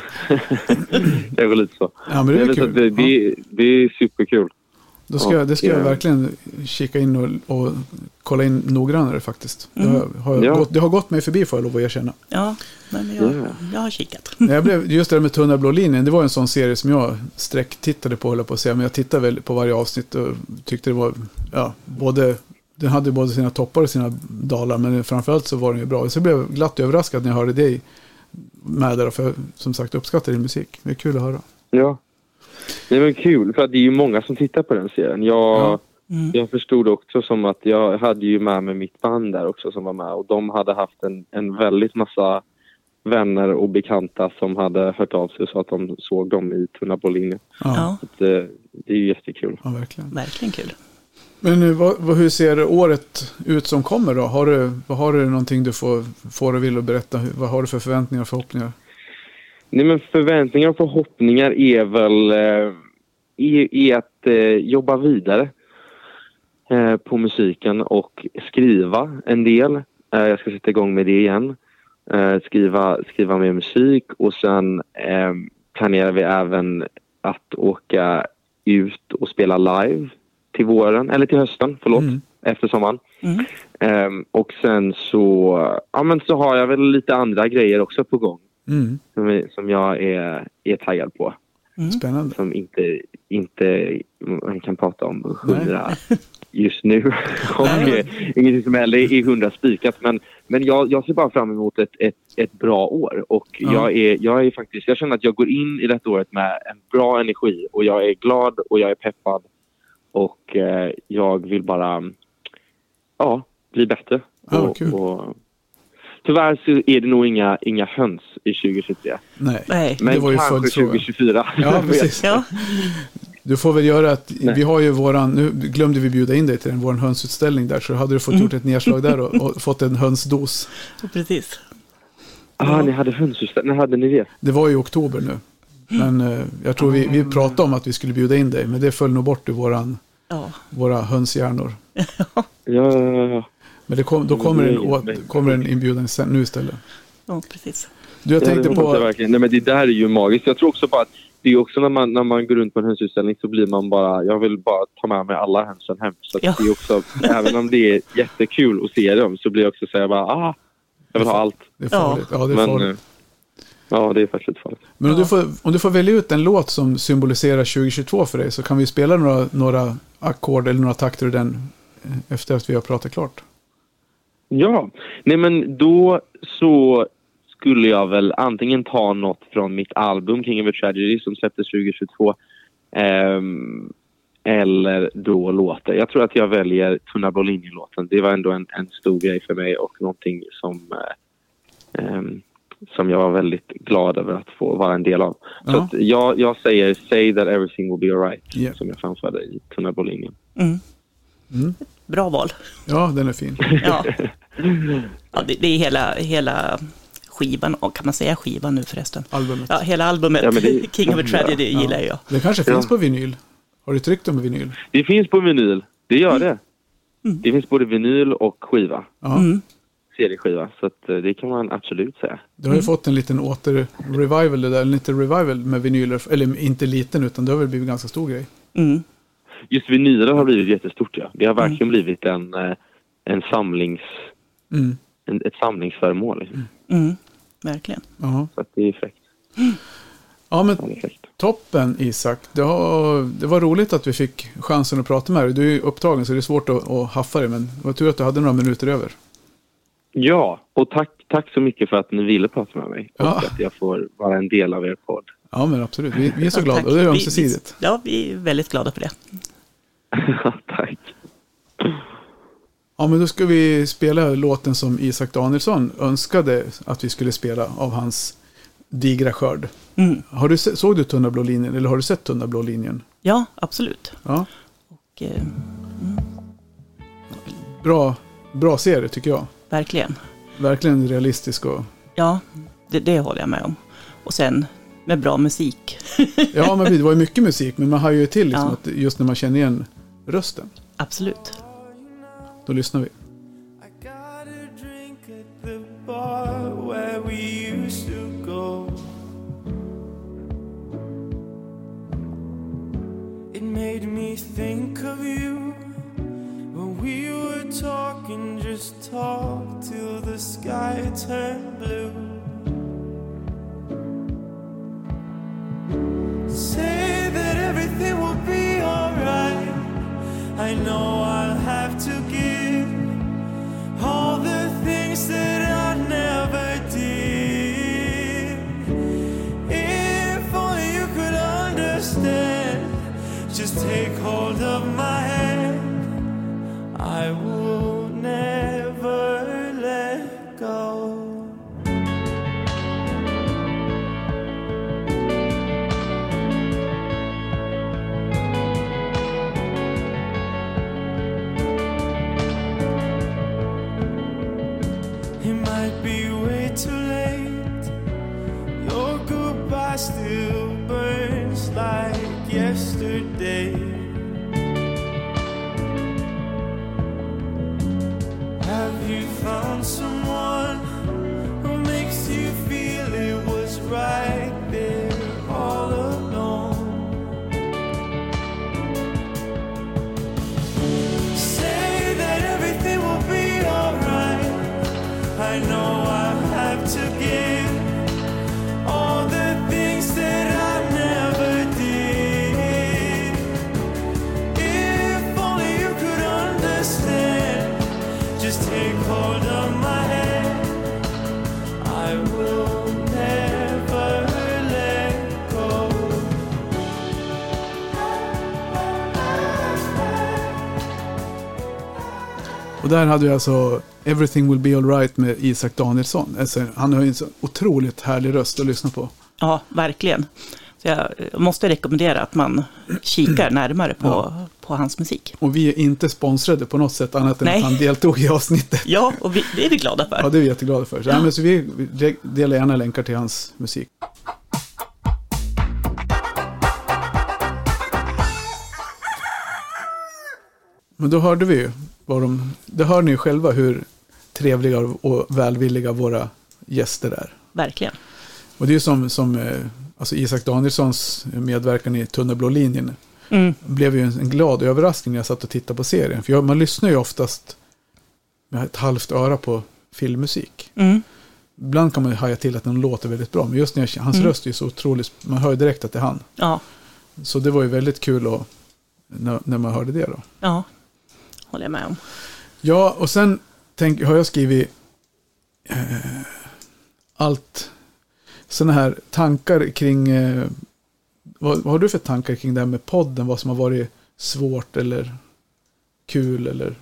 går lite så. Ja, men det är men kul. det, Ja. det, det är superkul. Då ska, Ja, det ska jag ja. verkligen kika in och, och kolla in noggrannare faktiskt. Det, har, har Ja. gått, det har gått mig förbi får jag lov att erkänna. Ja, men jag, Ja. jag har kikat. Jag blev, just det där med Tunna blå linjen, det var en sån serie som jag sträcktittade på, höll jag på att säga. Men jag tittade väl på varje avsnitt och tyckte det var, ja, både, den hade både sina toppar och sina dalar, men framförallt så var den ju bra. Så jag blev glatt överraskad när jag hörde dig med där, för jag, som sagt uppskattar din musik. Det är kul att höra. Ja. Det var kul för att det är ju många som tittar på den serien. Jag, Ja. Mm. jag förstod också som att jag hade ju med mig mitt band där också som var med och de hade haft en, en väldigt massa vänner och bekanta som hade hört av sig så att de såg dem i Tunna på linjen. Ja, att, eh, det är ju jättekul. ja verkligen. verkligen kul. Men nu, vad, vad, hur ser året ut som kommer då? Har du, vad har du någonting du får, får och vill att berätta? Vad har du för förväntningar och förhoppningar? Nej, men förväntningar och förhoppningar är väl eh, är, är att eh, jobba vidare eh, på musiken och skriva en del. Jag ska sätta igång med det igen. Skriva, skriva mer musik och sen planerar vi även att åka ut och spela live till våren, eller till hösten, förlåt, Mm. efter sommaren. Mm. Ehm, och sen så, ja, men så har jag väl lite andra grejer också på gång Mm. som, som jag är, är taggad på. Mm. Spännande. Som inte, inte man kan prata om hundra just nu. och ingenting som heller är hundra spikat. Men, men jag, jag ser bara fram emot ett, ett, ett bra år. Och Ja. jag, är, jag är faktiskt, jag känner att jag går in i detta året med en bra energi. Och jag är glad och jag är peppad. Och eh, jag vill bara ja, bli bättre. Och, och, tyvärr så är det nog inga, inga höns i 2023. Nej, Nej. Men det var ju kanske följdfrågan. 2024. Ja, precis. Ja, Du får väl göra att, Nej. vi har ju våran, nu glömde vi bjuda in dig till den, vår hönsutställning där, så hade du fått Mm. gjort ett nedslag där och, och fått en hönsdos. precis. Ah, ni hade hönsutställning. När hade ni det? Det var i oktober nu. Men eh, jag tror vi, vi pratade om att vi skulle bjuda in dig, men det föll nog bort ur våran, Ja, våra hönshjärnor. Ja, ja, ja. Men det kom, då kommer en, Nej, å- nej. kommer en inbjudan sen, nu istället. ja precis. Du, jag Ja, tänkte det på... verkligen. Nej, men det där är ju magiskt. Jag tror också på att det är också när man, när man går runt på en hönsutställning så blir man bara, jag vill bara ta med mig alla hönsen hem. Så Ja. det är också, även om det är jättekul att se dem så blir jag också säga bara, ah, jag vill ha allt. Det är Ja. farligt. Ja, det är Men, farligt. eh, ja, det är faktiskt lite farligt. Men om, Ja. du får, om du får välja ut en låt som symboliserar 2022 för dig så kan vi spela några, några ackord eller några takter ur den eh, efter att vi har pratat klart. Ja, nej men då så skulle jag väl antingen ta något från mitt album King of a Tragedy som släpptes 2022 ehm, eller då låtar. Jag tror att jag väljer Tunna blå linjen-låten. Det var ändå en, en stor grej för mig och någonting som, eh, ehm, som jag var väldigt glad över att få vara en del av. Så Ja. att jag, jag säger Say that everything will be alright Yeah. som jag framförde i Tunna linjen. Mm. Mm. Bra val. Ja, den är fin. Ja, ja det, det är hela, hela skivan, och kan man säga skivan nu förresten? Albumet. Ja, hela albumet, Ja, det- King of a Tragedy, Ja. gillar jag. Den kanske Ja. finns på vinyl. Har du tryckt dem på vinyl? Det finns på vinyl. Det gör det. Mm. Det finns både vinyl och skiva. Mm. CD-skiva. Så att, eh, det kan man absolut säga. Du har ju fått en liten åter-revival, det där, en liten revival med vinyler. Eller inte liten, utan det har väl blivit en ganska stor grej. Mm. Just vinyler har blivit jättestort. Ja. Det har verkligen blivit en, eh, en samlings, Mm. en, ett samlingsföremål. Liksom. Mm. Verkligen. Ja. Så att det är fräckt. ja, men toppen Isak. Det, har, det var roligt att vi fick chansen att prata med dig. Du är ju upptagen så det är svårt att, att haffa dig, men det var tur att du hade några minuter över. Ja, och tack, tack så mycket för att ni ville prata med mig. Och Ja. att jag får vara en del av er podd. Ja, men absolut. Vi, vi är så glada tack. och det är ömsesidigt. Vi, ja, vi är väldigt glada för det. tack. Ja, men då ska vi spela låten som Isak Danielsson önskade att vi skulle spela av hans digra skörd. Mm. Har du såg du Tunna blå linjen eller har du sett Tunna blå linjen? Ja, absolut. Ja, Och, eh, bra, bra serie tycker jag. verkligen. Verkligen realistisk och... Ja, det, det håller jag med om. Och sen med bra musik. Ja, men det var ju mycket musik, men man har ju till liksom Ja. att just när man känner igen rösten. Absolut. Då lyssnar vi. Made me think of you when we were talking, just talk till the sky turned blue. Know Och där hade vi alltså Everything will be alright med Isak Danielsson. Alltså, han har ju en så otroligt härlig röst att lyssna på. Ja, verkligen. Så jag måste rekommendera att man kikar mm. närmare på, ja. på hans musik. Och vi är inte sponsrade på något sätt annat än Nej. att han deltog i avsnittet. Ja, och vi, det är vi glada för. Ja, det är vi jätteglada för. Så, ja. men, så vi delar gärna länkar till hans musik. Men då hörde vi ju vad de, det hör ni ju själva hur trevliga och välvilliga våra gäster är. Verkligen. Och det är som, som eh, alltså Isak Danielssons medverkan i Tunnelblå linjen. Mm. blev ju en, en glad överraskning när jag satt och tittade på serien. För jag, man lyssnar ju oftast med ett halvt öra på filmmusik. Mm. Ibland kan man ju haja till att den låter väldigt bra. Men just när jag, hans Mm. röst är ju så otroligt, man hör ju direkt att det är han. Ja, Så det var ju väldigt kul att, när, när man hörde det då. ja. Håller jag med om. Ja, och sen tänk, har jag skrivit eh, allt, sådana här tankar kring, eh, vad, vad har du för tankar kring det här med podden? Vad som har varit svårt eller kul eller?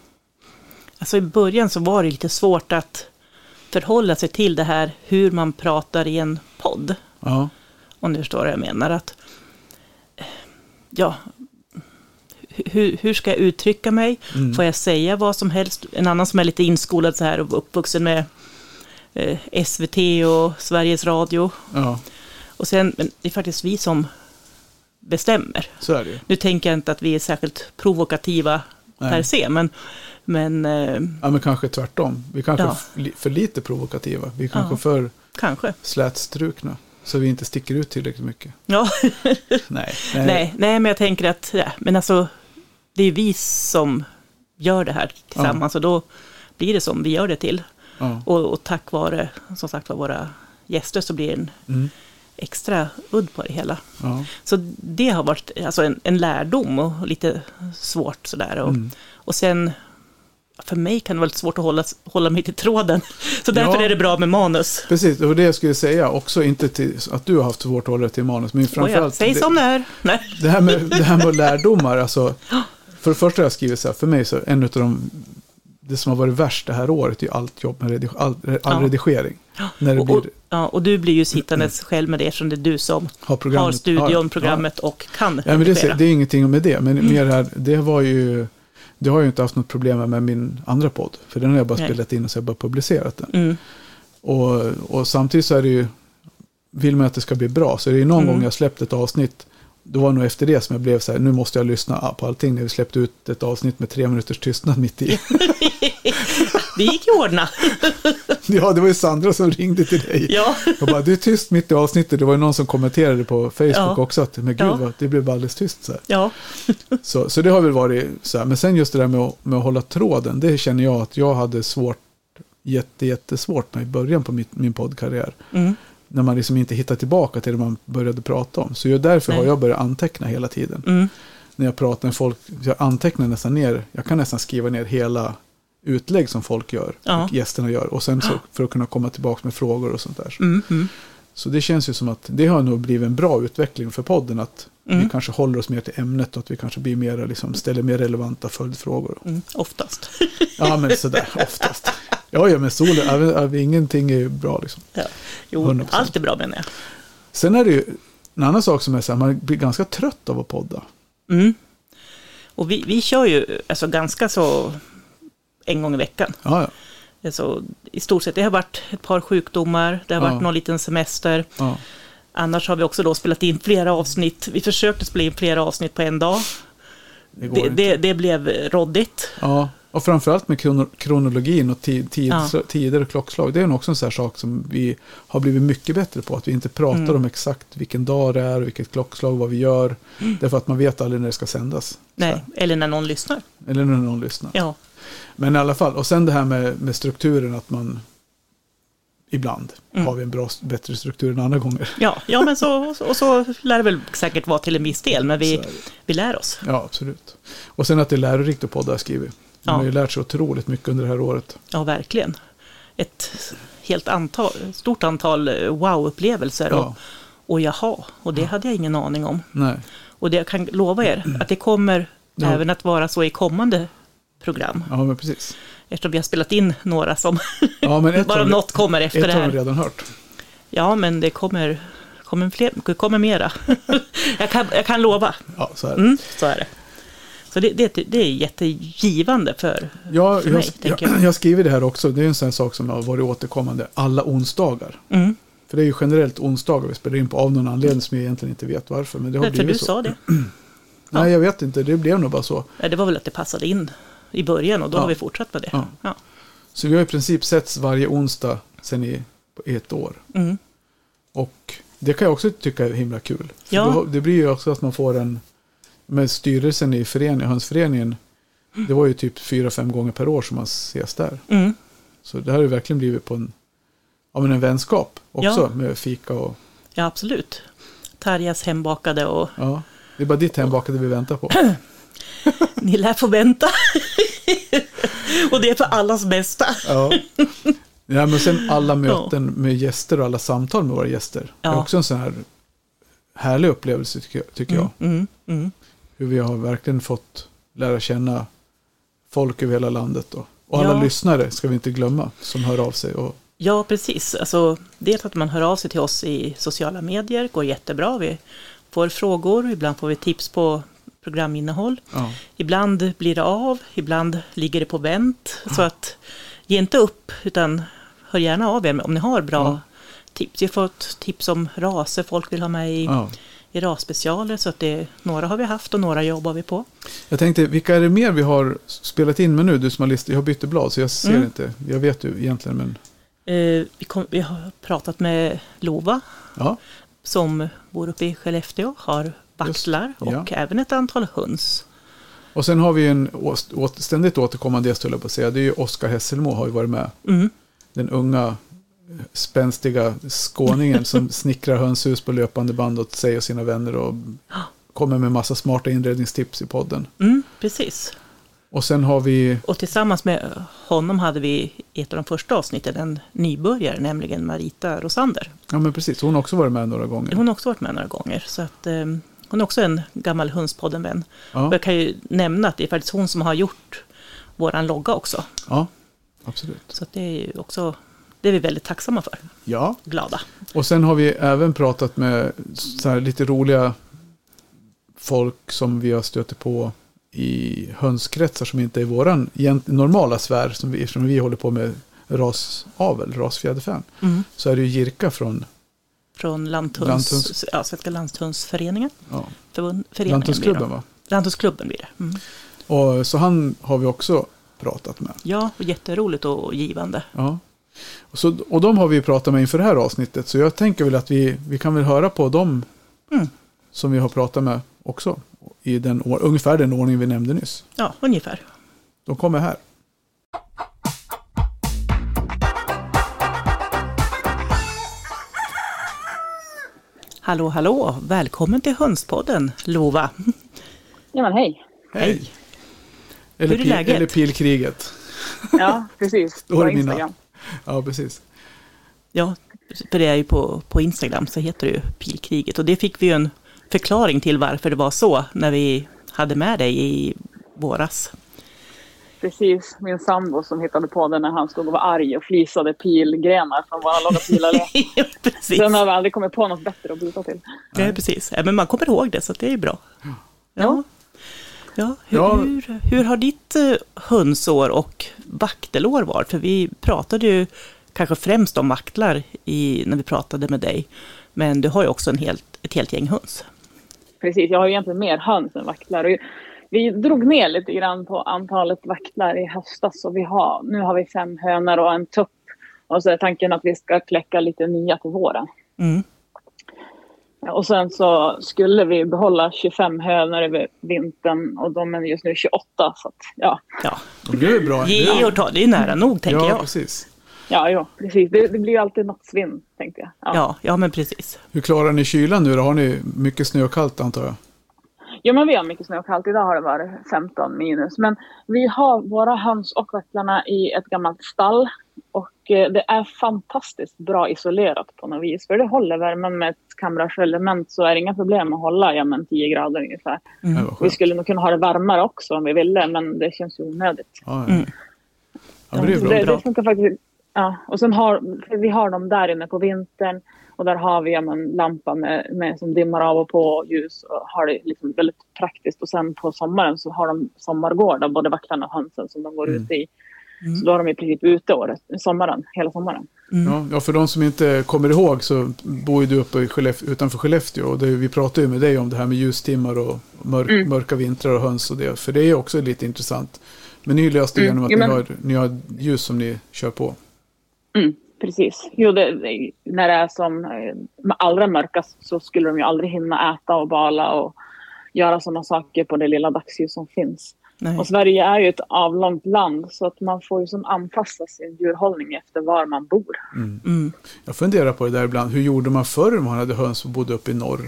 Alltså i början så var det lite svårt att förhålla sig till det här hur man pratar i en podd. Ja, Om du förstår vad jag menar. Att, eh, ja, hur, hur ska jag uttrycka mig? mm. Får jag säga vad som helst? En annan som är lite inskolad så här och uppvuxen med eh, SVT och Sveriges Radio. ja Och sen, men det är faktiskt vi som bestämmer. så är det. Nu tänker jag inte att vi är särskilt provokativa per Nej. se, men, men eh, Ja, men kanske tvärtom. Vi kanske Ja. är för li- för lite provokativa. Vi kanske Ja. för kanske. slätstrukna. Så vi inte sticker ut tillräckligt mycket. Ja, Nej, nej, nej, men jag tänker att, ja, men alltså, det är vi som gör det här tillsammans och då blir det som vi gör det till. Ja. Och, och tack vare, som sagt var, våra gäster så blir det en Mm. extra udd på det hela. Ja. Så det har varit alltså en, en lärdom och lite svårt sådär. Och, Mm. och sen, för mig kan det vara lite svårt att hålla, hålla mig till tråden. Så därför Ja. är det bra med manus. Precis, var det jag skulle säga. Också inte till, att du har haft svårt att hålla dig till manus. Men Och jag, framförallt säg det, som det är. Det, här med, det här med lärdomar. Alltså, för det första har jag skrivit så här. För mig så en av de det som har varit värst det här året är ju allt jobb med redig, all, all Ja. redigering. När det Och, och, blir, ja, och du blir ju sittandes själv med det eftersom det är du som har programmet. har studion, ja, programmet och kan Ja, men det, det är ingenting med det. Men Mm. mer här, det var ju... Det har jag ju inte haft något problem med min andra podd. För den har jag bara Nej. spelat in och så har jag bara publicerat den. Mm, Och, och samtidigt så är det ju... Vill man att det ska bli bra så är det ju någon Mm. gång jag släppt ett avsnitt. Då var det nog efter det som jag blev så här, nu måste jag lyssna på allting. När vi släppte ut ett avsnitt med tre minuters tystnad mitt i. det gick ju ordna. ja, det var ju Sandra som ringde till dig. Ja, Och bara, det är tyst mitt i avsnittet. Det var ju någon som kommenterade på Facebook Ja. också. Att, men gud, Ja. vad, det blev alldeles tyst så här. ja. Så, så det har väl varit så här. Men sen just det där med att, med att hålla tråden. Det känner jag att jag hade svårt, jätte, jättesvårt med i början på mitt, min poddkarriär. Mm, När man liksom inte hittar tillbaka till det man började prata om. Så därför har Nej. jag börjat anteckna hela tiden. mm, När jag pratar med folk. Jag antecknar nästan ner. Jag kan nästan skriva ner hela utlägg som folk gör. Ja. Och gästerna gör. Och sen så för att kunna komma tillbaka med frågor och sånt där. mm, mm, Så det känns ju som att det har nog blivit en bra utveckling för podden. Att vi Mm. kanske håller oss mer till ämnet och att vi kanske blir mer, liksom, ställer mer relevanta följdfrågor. mm, oftast. Ja, men sådär oftast. Ja, ja, men solen, även, även, ingenting är ju bra liksom. Ja. Jo, 100%. allt är bra menar jag. Sen är det ju en annan sak som är så här, man blir ganska trött av att podda. Mm. Och vi, vi kör ju alltså ganska så en gång i veckan. Ja, ja. Alltså, I stort sett, det har varit ett par sjukdomar, det har Ja. varit någon liten semester. ja. Annars har vi också då spelat in flera avsnitt. Vi försökte spela in flera avsnitt på en dag. Det Det, det, det blev råddigt. Ja, och framförallt med krono, kronologin och tid, tid, Ja. tider och klockslag. Det är också en sån sak som vi har blivit mycket bättre på. Att vi inte pratar Mm. om exakt vilken dag det är vilket klockslag, vad vi gör. Därför att man vet aldrig när det ska sändas. Nej, eller när någon lyssnar. Eller när någon lyssnar. Ja, Men i alla fall, och sen det här med, med strukturen att man ibland Mm. har vi en bra, bättre struktur än andra gånger. ja, ja men så, och så lär det väl säkert vara till en viss del, men vi, vi lär oss. Ja, absolut. Och sen att det är lärorikt att podda, har jag skrivit. Man Ja. har ju lärt sig otroligt mycket under det här året. Ja, verkligen. Ett helt antal, stort antal eh, wow-upplevelser. Ja. Och, och jaha, och det hade jag ingen aning om. Nej. Och det jag kan lova er, att det kommer Ja. även att vara så i kommande program. Ja, men precis. Eftersom vi har spelat in några som, Ja, men ett bara har, något kommer efter ett det har vi här. redan hört. Ja, men det kommer, kommer, fler, det kommer mera. jag, kan, jag kan lova. Ja, så är det. Mm, så är det. Så det, det, det är jättegivande för... Ja, för mig, jag, jag. jag har skrivit det här också. Det är en sån här sak som har varit återkommande. Alla onsdagar. Mm, För det är ju generellt onsdagar vi spelar in på av någon anledning som jag egentligen inte vet varför. Men det har du blivit så. sa det. Nej, jag vet inte. Det blev nog bara så. Ja, Det var väl att det passade in i början och då Ja. har vi fortsatt med det. Ja. Ja. Så vi har i princip setts varje onsdag sen i, ett år. Mm. Och det kan jag också tycka är himla kul. Då, det blir ju också att man får en... Med styrelsen i föreningen, hönsföreningen. Det var ju typ fyra, fem gånger per år som man ses där. Mm. Så det har ju verkligen blivit på en, ja, men en vänskap också med fika och... ja, absolut. Tarjas hembakade och Ja, det är bara ditt hembakade vi väntar på. ni lär få vänta. och det är för allas bästa. Ja. ja, men sen alla möten med gäster och alla samtal med våra gäster. Det är Ja. också en sån här härlig upplevelse tycker jag. Jag. Mm. Mm. Hur vi har verkligen fått lära känna folk över hela landet. Och, och alla Ja. lyssnare ska vi inte glömma som hör av sig. Och, Ja, precis. Alltså, dels att man hör av sig till oss i sociala medier går jättebra. Vi får frågor, ibland får vi tips på programinnehåll. ja. Ibland blir det av, ibland ligger det på vänt. Så att ge inte upp, utan hör gärna av er om ni har bra Ja. tips. Vi har fått tips om raser folk vill ha med i, Ja. i rasspecialer. Så att det, några har vi haft och några jobbar vi på. Jag tänkte, vilka är det mer vi har spelat in med nu? Du som har listat, jag har bytt blad så jag ser Mm. inte. Jag vet ju egentligen men... Eh, vi, kom, vi har pratat med Lova Ja, som bor uppe i Skellefteå, har vaktlar ja. och även ett antal höns. och sen har vi en ständigt återkommande gäst höll jag på att säga. Det är ju Oskar Hesselmo har ju varit med. Mm. Den unga spänstiga skåningen som snickrar hönshus på löpande band åt sig och sina vänner och kommer med massa smarta inredningstips i podden. Mm, precis. Och sen har vi, Och tillsammans med honom hade vi i ett av de första avsnitten en nybörjare, nämligen Marita Rosander. ja men precis, hon har också varit med några gånger. Hon har också varit med några gånger. Så att, eh, hon är också en gammal Hönspodden-vän. Ja, Och jag kan ju nämna att det är faktiskt hon som har gjort våran logga också. ja absolut. Så det är ju också, det är vi väldigt tacksamma för. Ja, Glada. och sen har vi även pratat med så här lite roliga folk som vi har stött på i hönskretsar som inte är våran egent- normala sfär som vi, som vi håller på med rasavel, rasfjäderfän. Mm. Så är det ju Jirka från Från Lanthunds, Lanthunds- Ja, Svenska Lanthundsföreningen. ja, Förbund, va? Lanthundsklubben blir det. Mm. Och, så han har vi också pratat med. Ja, och jätteroligt och givande. Ja. Och, så, och de har vi pratat med inför det här avsnittet. Så jag tänker väl att vi, vi kan väl höra på dem Mm. som vi har pratat med också. I den, ungefär den ordning vi nämnde nyss. Ja, ungefär. De kommer här. Hallå, hallå! Välkommen till Hönspodden, Lova. Ja, men hej. Hej. Eller, Hur är pil, läget? eller pilkriget. Ja, precis. På. Instagram. Ja, precis. Ja, för det är ju på, på Instagram så heter det ju Pilkriget. Och det fick vi ju en förklaring till varför det var så när vi hade med dig i våras. Precis. Min sambo som hittade på det när han stod och var arg och flisade pilgrenar från våra långa precis. Sen har vi aldrig kommit på något bättre att byta till. Ja, precis. Ja, men man kommer ihåg det, så det är bra. Ja. Ja, hur, Ja. Hur, hur har ditt eh, hönsår och vaktelår varit? För vi pratade ju kanske främst om vaktlar i, när vi pratade med dig. Men du har ju också en helt, ett helt gäng höns. Precis, jag har ju egentligen mer höns än vaktlar. Och vi drog ner lite grann på antalet vaktlar i höstas. Och vi har, nu har vi fem hönor och en tupp. Och så är tanken att vi ska kläcka lite nya till våren. Mm. Och sen så skulle vi behålla 25 hönor över vintern och de är just nu 28. Så att, ja, Ja, Det är bra. ge och ta, det är nära nog tänker ja, jag. precis. ja, ja precis. Det, det blir ju alltid något svinn, tänkte jag. Ja. Ja, ja, men precis. Hur klarar ni kylan nu då? Har ni mycket snö och kallt antar jag? Ja, men vi har mycket snö och kallt. Idag har det varit 15 minus. Men vi har våra höns och vaktlarna i ett gammalt stall. Och eh, det är fantastiskt bra isolerat på något vis. För det håller värmen med ett kamrarselement så är det inga problem att hålla ja, men 10 grader ungefär. Mm. Vi skulle nog kunna ha det varmare också om vi ville, men det känns ju onödigt. Ja, ja. Mm. ja, det det, det funkar faktiskt. Ja, och sen har för vi har dem där inne på vintern och där har vi en lampa med, med som dimmar av och på ljus och har det liksom väldigt praktiskt. Och sen på sommaren så har de sommargårdar, både vaktlarna och hönsen som de går Mm. ut i. Så då är de i princip ute året, sommaren, hela sommaren. Ja, ja, för de som inte kommer ihåg så bor ju du uppe i Skellef- utanför Skellefteå. Och det, vi pratade ju med dig om det här med ljustimmar och mörk, Mm. mörka vintrar och höns och det. För det är också lite intressant. Men ni löste det Mm, genom att ja, ni, har, ni har ljus som ni kör på. Mm, precis. Jo, det, när det är som eh, allra mörkast så skulle de ju aldrig hinna äta och bala och göra sådana saker på det lilla dagsljus som finns. Nej. Och Sverige är ju ett avlångt land så att man får ju som anpassa sin djurhållning efter var man bor. Mm. Jag funderar på det där ibland. Hur gjorde man förr om man hade höns som bodde uppe i norr?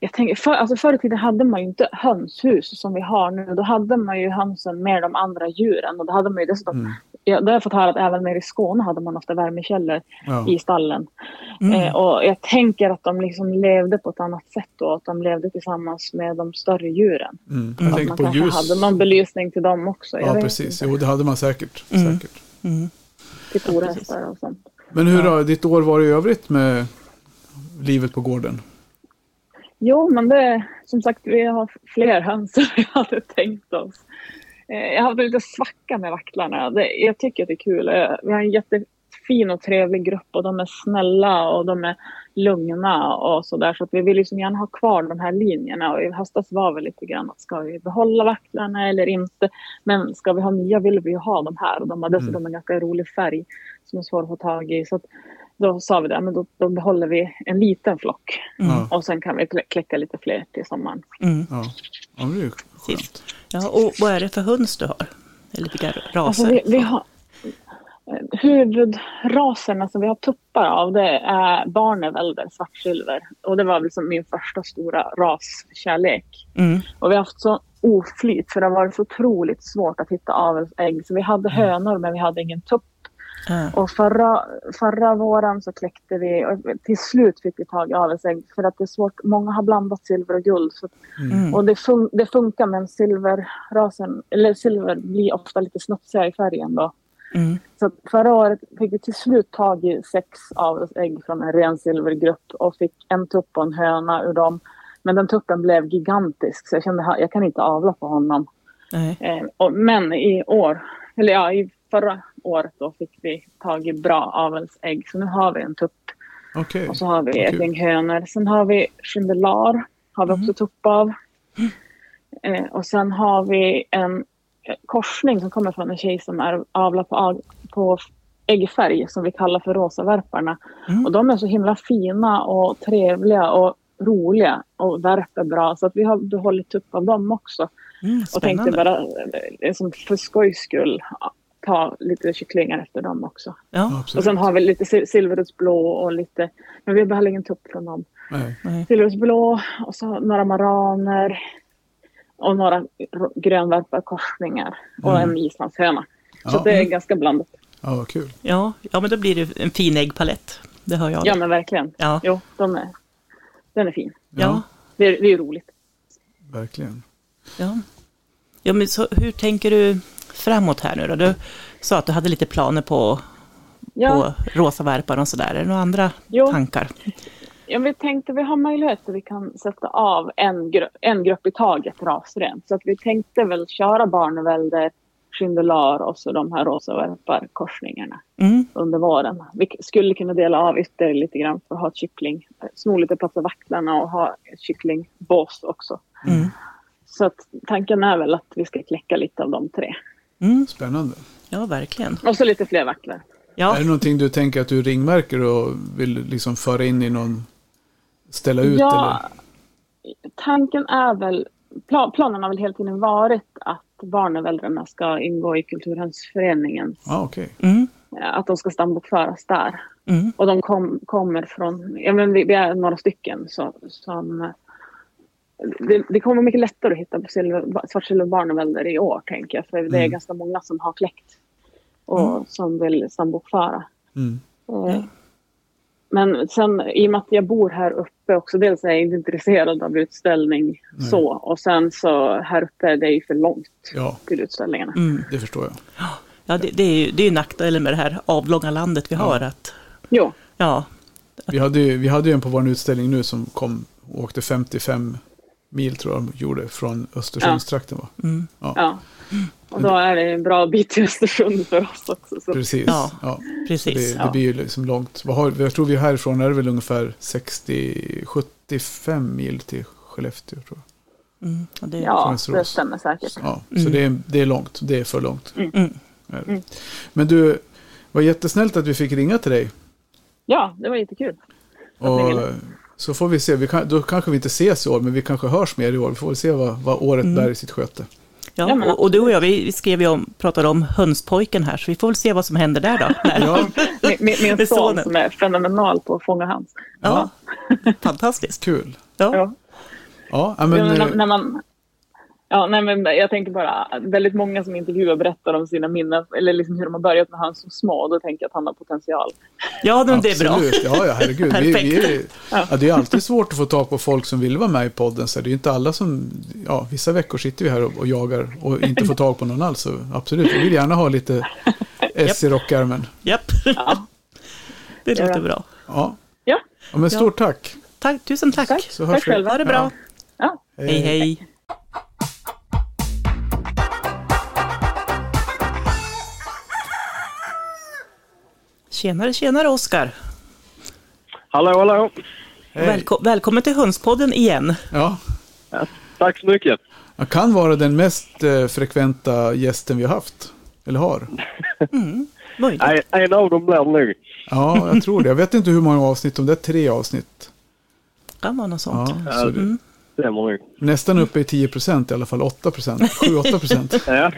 Jag tänker, för, alltså förr i tiden hade man ju inte hönshus som vi har nu. Då hade man ju hönsen med de andra djuren. Och då hade man ju dessutom, Mm. ja, har jag fått höra att även nere i Skåne hade man ofta värmekällor Ja. i stallen. Mm. Eh, och jag tänker att de liksom levde på ett annat sätt då. Att de levde tillsammans med de större djuren. Mm. Jag tänker man på ljus. hade någon belysning till dem också. Ja, precis. Inte. Jo, det hade man säkert. Mm. säkert. Mm. Typ orhästar och sånt. Men hur har ditt år varit i övrigt med livet på gården? Jo, men det som sagt, vi har fler höns än vi hade tänkt oss. Eh, Jag hade lite svacka med vaktlarna. Det, jag tycker att det är kul. Eh, vi har en jättefin och trevlig grupp och de är snälla och de är lugna och sådär. Så att vi vill liksom gärna ha kvar de här linjerna. Och i höstas var vi lite grann att ska vi behålla vaktlarna eller inte? Men ska vi ha nya vill vi ju ha de här. Och de har dessutom en ganska rolig färg som är svår att få tag i. Så att då sa vi det, men då, då behåller vi en liten flock. Ja. Och sen kan vi klä- kläcka lite fler till sommaren. Mm. Ja, ja det är skönt. Ja, och vad är det för höns du har? Eller vilka raser? Alltså vi, vi har, huvudraserna som vi har tuppar av det är barnevälder, svartsilver. Och det var liksom min första stora raskärlek. Mm. Och vi har haft så oflyt för det har varit så otroligt svårt att hitta avelsägg. Så vi hade hönor men vi hade ingen tupp. Ja. Och förra, förra våren så kläckte vi och till slut fick vi tag i avelsägg för att det är svårt. Många har blandat silver och guld. Så, Mm. och det, fun, det funkar men silverrasen, eller silver blir ofta lite snutsigare i färgen då. Mm. Så förra året fick vi till slut tag i sex avelsägg från en ren silvergrupp och fick en tupp och en höna ur dem. Men den tuppen blev gigantisk så jag kände att jag kan inte avla på honom. Eh, och, men i år, eller ja, i förra året då fick vi tag i bra avelsägg. Så nu har vi en tupp Okej. och så har vi ett gäng hönor. Sen har vi chindelar, har vi också tupp av. Eh, och sen har vi en eh, korsning som kommer från en tjej som är avlad på, på äggfärg som vi kallar för rosavärparna. Mm. Och de är så himla fina och trevliga och roliga och värper bra. Så att vi har behållit tupp av dem också. Mm, Och tänkte bara eh, som för skojs skull ta lite kycklingar efter dem också. Ja. Och sen har vi lite sil- silverudsblå och lite, men vi behöll ingen tupp från dem. Silverudsblå och så några maraner och några grönvärparkorsningar och Mm. en islandshöna. Så Ja. det är ganska blandat. Ja, vad kul. Ja, ja, men då blir det en fin äggpalett. Det hör jag. Ja men verkligen. Ja. Jo, de är, den är fin. Ja. Det är, det är ju roligt. Verkligen. Ja. ja, men så hur tänker du framåt här nu då? Du sa att du hade lite planer på, Ja, på rosa värpar och sådär. Är det några andra Jo. tankar? ja, vi tänkte vi har möjlighet att vi kan sätta av en, gru- en grupp i taget rasrent. Så att vi tänkte väl köra barnevälder, chindelar och så de här rosa värparkorsningarna. Mm. under våren. Vi skulle kunna dela av ytterligare lite grann för att ha ett kyckling. Sno lite plats av vaktlarna och ha kycklingbås också. Mm. Så att tanken är väl att vi ska kläcka lite av de tre. Mm. Spännande. Ja, verkligen. Och så lite fler vaktlar. Ja, Är det någonting du tänker att du ringmärker och vill liksom föra in i någon... Ställa ut ja, eller? tanken är väl... Pla, planen har väl hela tiden varit att barneväldrarna ska ingå i Kulturhemsföreningen. Ja, okej. mm. Att de ska stambokföras där. Mm. Och de kom, kommer från, ja men vi, vi är några stycken så, som det, det kommer mycket lättare att hitta på silver, svartsilverbarnevälder i år tänker jag. För det är Mm. ganska många som har kläckt och som vill stambokföra. Mm. Eh, Men sen i och med att jag bor här uppe också, dels är jag inte intresserad av utställning Nej. så och sen så här uppe är det ju för långt Ja, till utställningarna. Mm. det förstår jag. ja det, det är ju det är nackdelen med det här avlånga landet vi har. Att, Jo, ja, Vi hade, ju- vi hade ju en på vår utställning nu som kom och åkte 55 mil tror jag de gjorde från Östersundstrakten. Va? mm. ja. Och då är det en bra bit till Östersund för oss också. Så. Precis. Ja, Ja. Precis. Det, det blir ju liksom långt. Vad har, jag tror vi härifrån är det väl ungefär 60-75 mil till Skellefteå. Tror jag. Mm, och det, Ja, det stämmer säkert. Ja, Mm. Så det är, det är långt. Det är för långt. Mm. Är det. Men du, var jättesnällt att vi fick ringa till dig. Ja, det var jättekul. Och. Så får vi se. Vi kan, då kanske vi inte ses i år, men vi kanske hörs mer i år. Vi får väl se vad, vad året Mm. bär i sitt sköte. Ja, Ja, och, och du och jag, vi skrev ju om, pratade om hönspojken här, så vi får väl se vad som händer där då. Ja, Min, min, son som är fenomenal på att fånga hans. Ja, fantastiskt. kul. Ja. Ja. Ja, ja, men, Ja, men eh, när, när man, ja, nej, men jag tänker bara, väldigt många som intervjuar berättar om sina minnen, eller liksom hur de har börjat med han som små. Då tänker jag att han har potential. Ja, men det är bra. Absolut. Ja, ja, herregud. vi, vi är, ja, det är alltid svårt att få tag på folk som vill vara med i podden. Så det är inte alla som... Ja, vissa veckor sitter vi här och, och jagar och inte får tag på någon alls. Så absolut, vi vill gärna ha lite S i rockärmen. Japp. Ja. Det Ja. låter bra. Ja. Ja. ja, men stort tack. Tack, tusen tack. Tack. Så hörs Tack vi. själva. Ha det bra. Ja. Hej, hej. Tjenare, tjenare Oskar. Hallå, hallå. Hej. Välko- välkommen till Hönspodden igen. Ja, Tack så mycket. jag kan vara den mest eh, frekventa gästen vi har haft. Eller har. Nej, en av dem blir det nog. Ja, jag tror det. Jag vet inte hur många avsnitt, om det är tre avsnitt. Kan vara något sånt. Ja, så det, nog. nästan uppe i 10 procent i alla fall. 8 procent. 7-8 procent. Ja.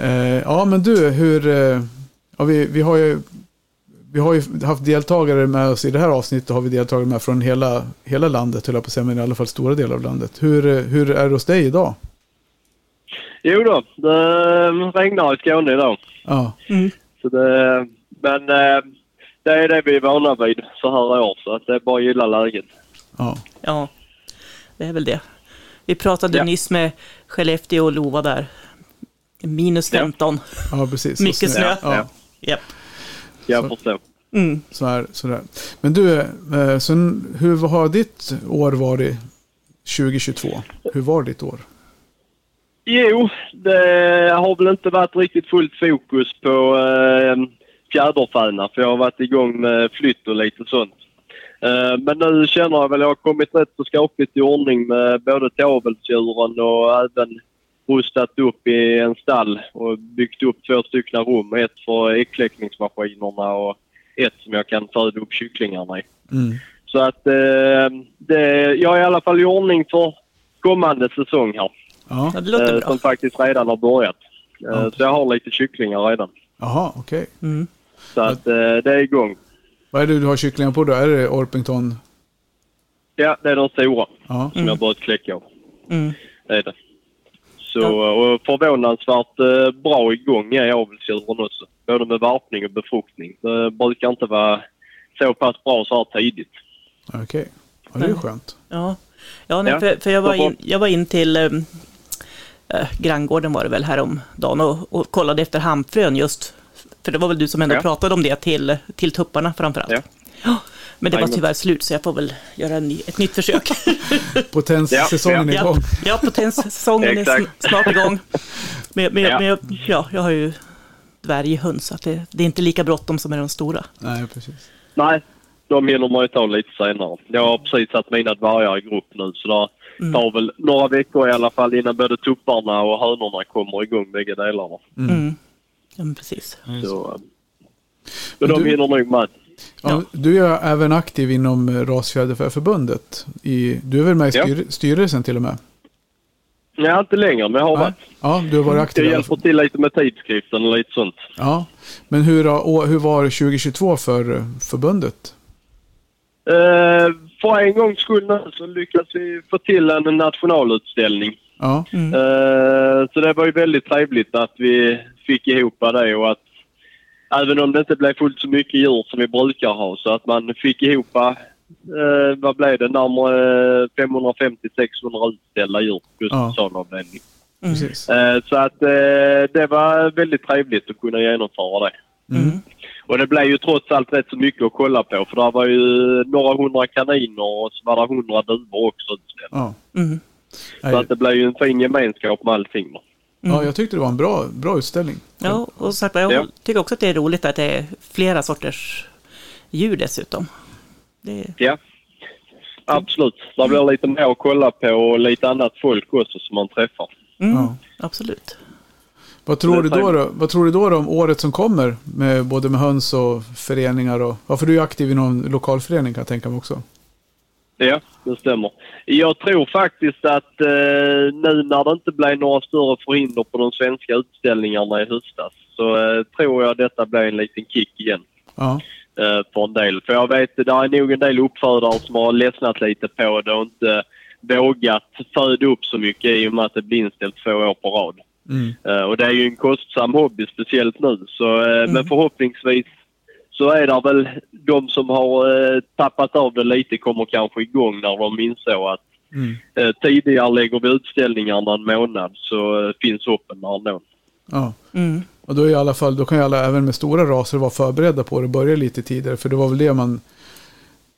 Eh, ja, men du, hur... Eh, ja, vi, vi, har ju, vi har ju haft deltagare med oss i det här avsnittet. Har vi deltagare med från hela, hela landet, höll jag på att säga, men i alla fall stora delar av landet. Hur, eh, hur är det hos dig idag? Jo då, det regnar i Skåne idag. Ja, Så det, men eh, det är det vi är vana vid så här år. Så att det är bara att gilla läget. ja, Ja, det är väl det. Vi pratade Ja. nyss med Skellefteå och Lova där. Minus Ja. 15. ja precis. Mycket Och snö. Ja, Ja. Japp. Jag Så- förstår. Mm. så här, sådär. Men du, eh, så hur har ditt år varit 2022? Hur var ditt år? Jo, det har väl inte varit riktigt fullt fokus på eh, fjäderfäna för jag har varit igång med flytt och lite sånt. Eh, men nu känner jag väl att jag har kommit rätt så skapligt i ordning med både till avelsdjuren och även rustat upp i en stall och byggt upp två stycken rum. Ett för äggkläckningsmaskinerna och ett som jag kan föda upp kycklingarna i. Mm. Så att eh, det, jag är i alla fall i ordning för kommande säsong här. Ja, det låter Eh, bra. Som faktiskt redan har börjat. Eh, Ja. Så jag har lite kycklingar redan. jaha, okej. Mm. Så att eh, det är igång. Vad är det du har kycklingar på då? Är det Orpington? Ja, det är de stora Ja, som jag börjat kläcka av. Mm. Det är det. Så, och förvånansvärt eh, bra igång är avelsdjuren också. Både med varpning och befruktning. Det brukar inte vara så pass bra så här tidigt. okej. Ja, det är ju skönt. Ja, ja, nej, Ja. För, för jag, var in, jag var in till eh, eh, granngården var det väl häromdagen och, och kollade efter hamfrön just. För det var väl du som ändå Ja. pratade om det till, till tupparna framförallt. Ja. Ja, Men det var tyvärr slut så jag får väl göra en ny, ett nytt försök. Potenssäsongen är ja, igång. ja potenssäsongen är snart igång. Men, men, Ja. men jag, ja, jag har ju dvärghöns så att det, det är inte lika bråttom som med de stora. Nej, precis. Nej, de hinner man ju ta lite senare. Jag har precis satt mina dvärgar i grupp nu så det Mm. tar väl några veckor i alla fall innan både tupparna och hönorna kommer igång bägge delarna. Mm. Ja, men precis. Så, eh, Men men de du- hinner nog med. Ja, Du är även aktiv inom Rasfjäderfäförbundet. Du är väl med i Ja. styr, styrelsen till och med? Nej, inte längre, men jag har varit. Ja, du har varit aktiv Jag hjälper till lite med tidskriften och lite sånt. Ja. Men hur, hur var 2022 för förbundet? Eh, för en gångs skull nu så lyckas vi få till en nationalutställning. Ja, Eh, så det var ju väldigt trevligt att vi fick ihop det och att även om det inte blev fullt så mycket djur som vi brukar ha så att man fick ihop, eh, vad blev det, närmare 550-600 utställda djur plus Ja. salavdelning. precis. Eh, så att eh, det var väldigt trevligt att kunna genomföra det. Mm. Och det blev ju trots allt rätt så mycket att kolla på för det var ju några hundra kaniner och så var det hundra duvor också utställda. Ja. Mm. Så att det blev ju en fin gemenskap med allting. Då. Ja, jag tyckte det var en bra, bra utställning. Ja, och sagt, jag Ja. tycker också att det är roligt att det är flera sorters djur dessutom. Det, Ja, absolut. Det blir lite mer att kolla på och lite annat folk också som man träffar. mm, Ja. Absolut. Vad tror, du då, då, vad tror du då, då om året som kommer? Med, både med höns och föreningar och... Ja, för du är aktiv i någon lokalförening kan jag tänka mig också. Ja, det stämmer. Jag tror faktiskt att eh, nu när det inte blev några större förhinder på de svenska utställningarna i höstas så eh, tror jag detta blir en liten kick igen Ja, eh, för en del. För jag vet, det är nog en del uppfödare som har ledsnat lite på det och inte vågat föda upp så mycket i och med att det blir inställt två år på rad. mm. Eh, och det är ju en kostsam hobby, speciellt nu. Så, eh, Men förhoppningsvis så är det väl de som har eh, tappat av det lite kommer kanske igång när de insåg att Mm. eh, tidigare lägger vi utställningarna en månad så eh, finns hoppen där ändå. ja. Mm. Och då, är i alla fall, då kan ju alla, även med stora raser, vara förberedda på det och börja lite tidigare. För det var väl det man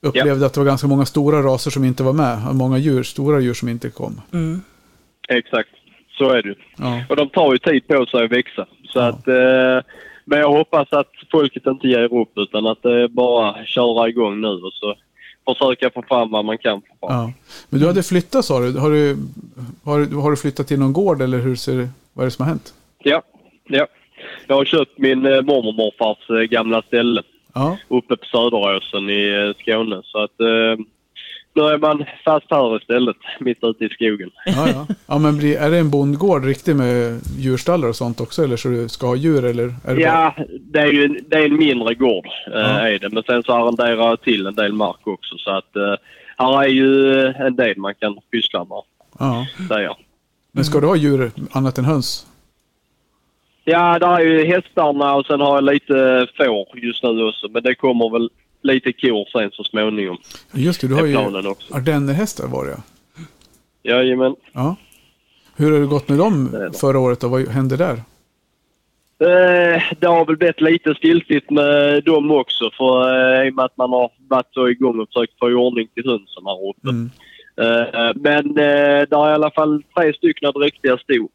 upplevde, att det var ganska många stora raser som inte var med. Många djur, stora djur som inte kom. Mm. Exakt, så är det. Ja, Och de tar ju tid på sig att växa. Så Ja. att, eh, men jag hoppas att folket inte ger upp utan att det är bara köra igång nu och så försöka få fram vad man kan få fram. ja. Men du hade flyttat sa du. Har du, har, har du flyttat till någon gård eller hur ser det, vad är det som har hänt? Ja, ja. Jag har köpt min eh, mormor och morfars eh, gamla ställe Ja, uppe på Söderåsen i eh, Skåne. Så att eh, nu är man fast här istället, mitt ute i skogen. ja, ja. ja men blir, är det en bondgård riktigt med djurstallar och sånt också? Eller så du ska ha djur eller? Det bara, Ja, det är ju det är en mindre gård eh, Ja. är det. Men sen så arrenderar jag till en del mark också. Så att eh, här är ju en del man kan pyssla med, ja. säger. Men ska du ha djur annat än höns? Ja, där är ju hästarna och sen har jag lite får just nu också. Men det kommer väl lite kor sen så småningom. Just det, du har ju ardennerhästar var det ja. Jajamän. ja. Hur har det gått med dem förra året och vad hände där? Eh, det har väl blivit lite stiltigt med dem också för eh, i och med att man har varit så igång och försökt få i ordning till hönsen här uppe. Mm. Eh, men det är i alla fall tre stycken riktiga sto.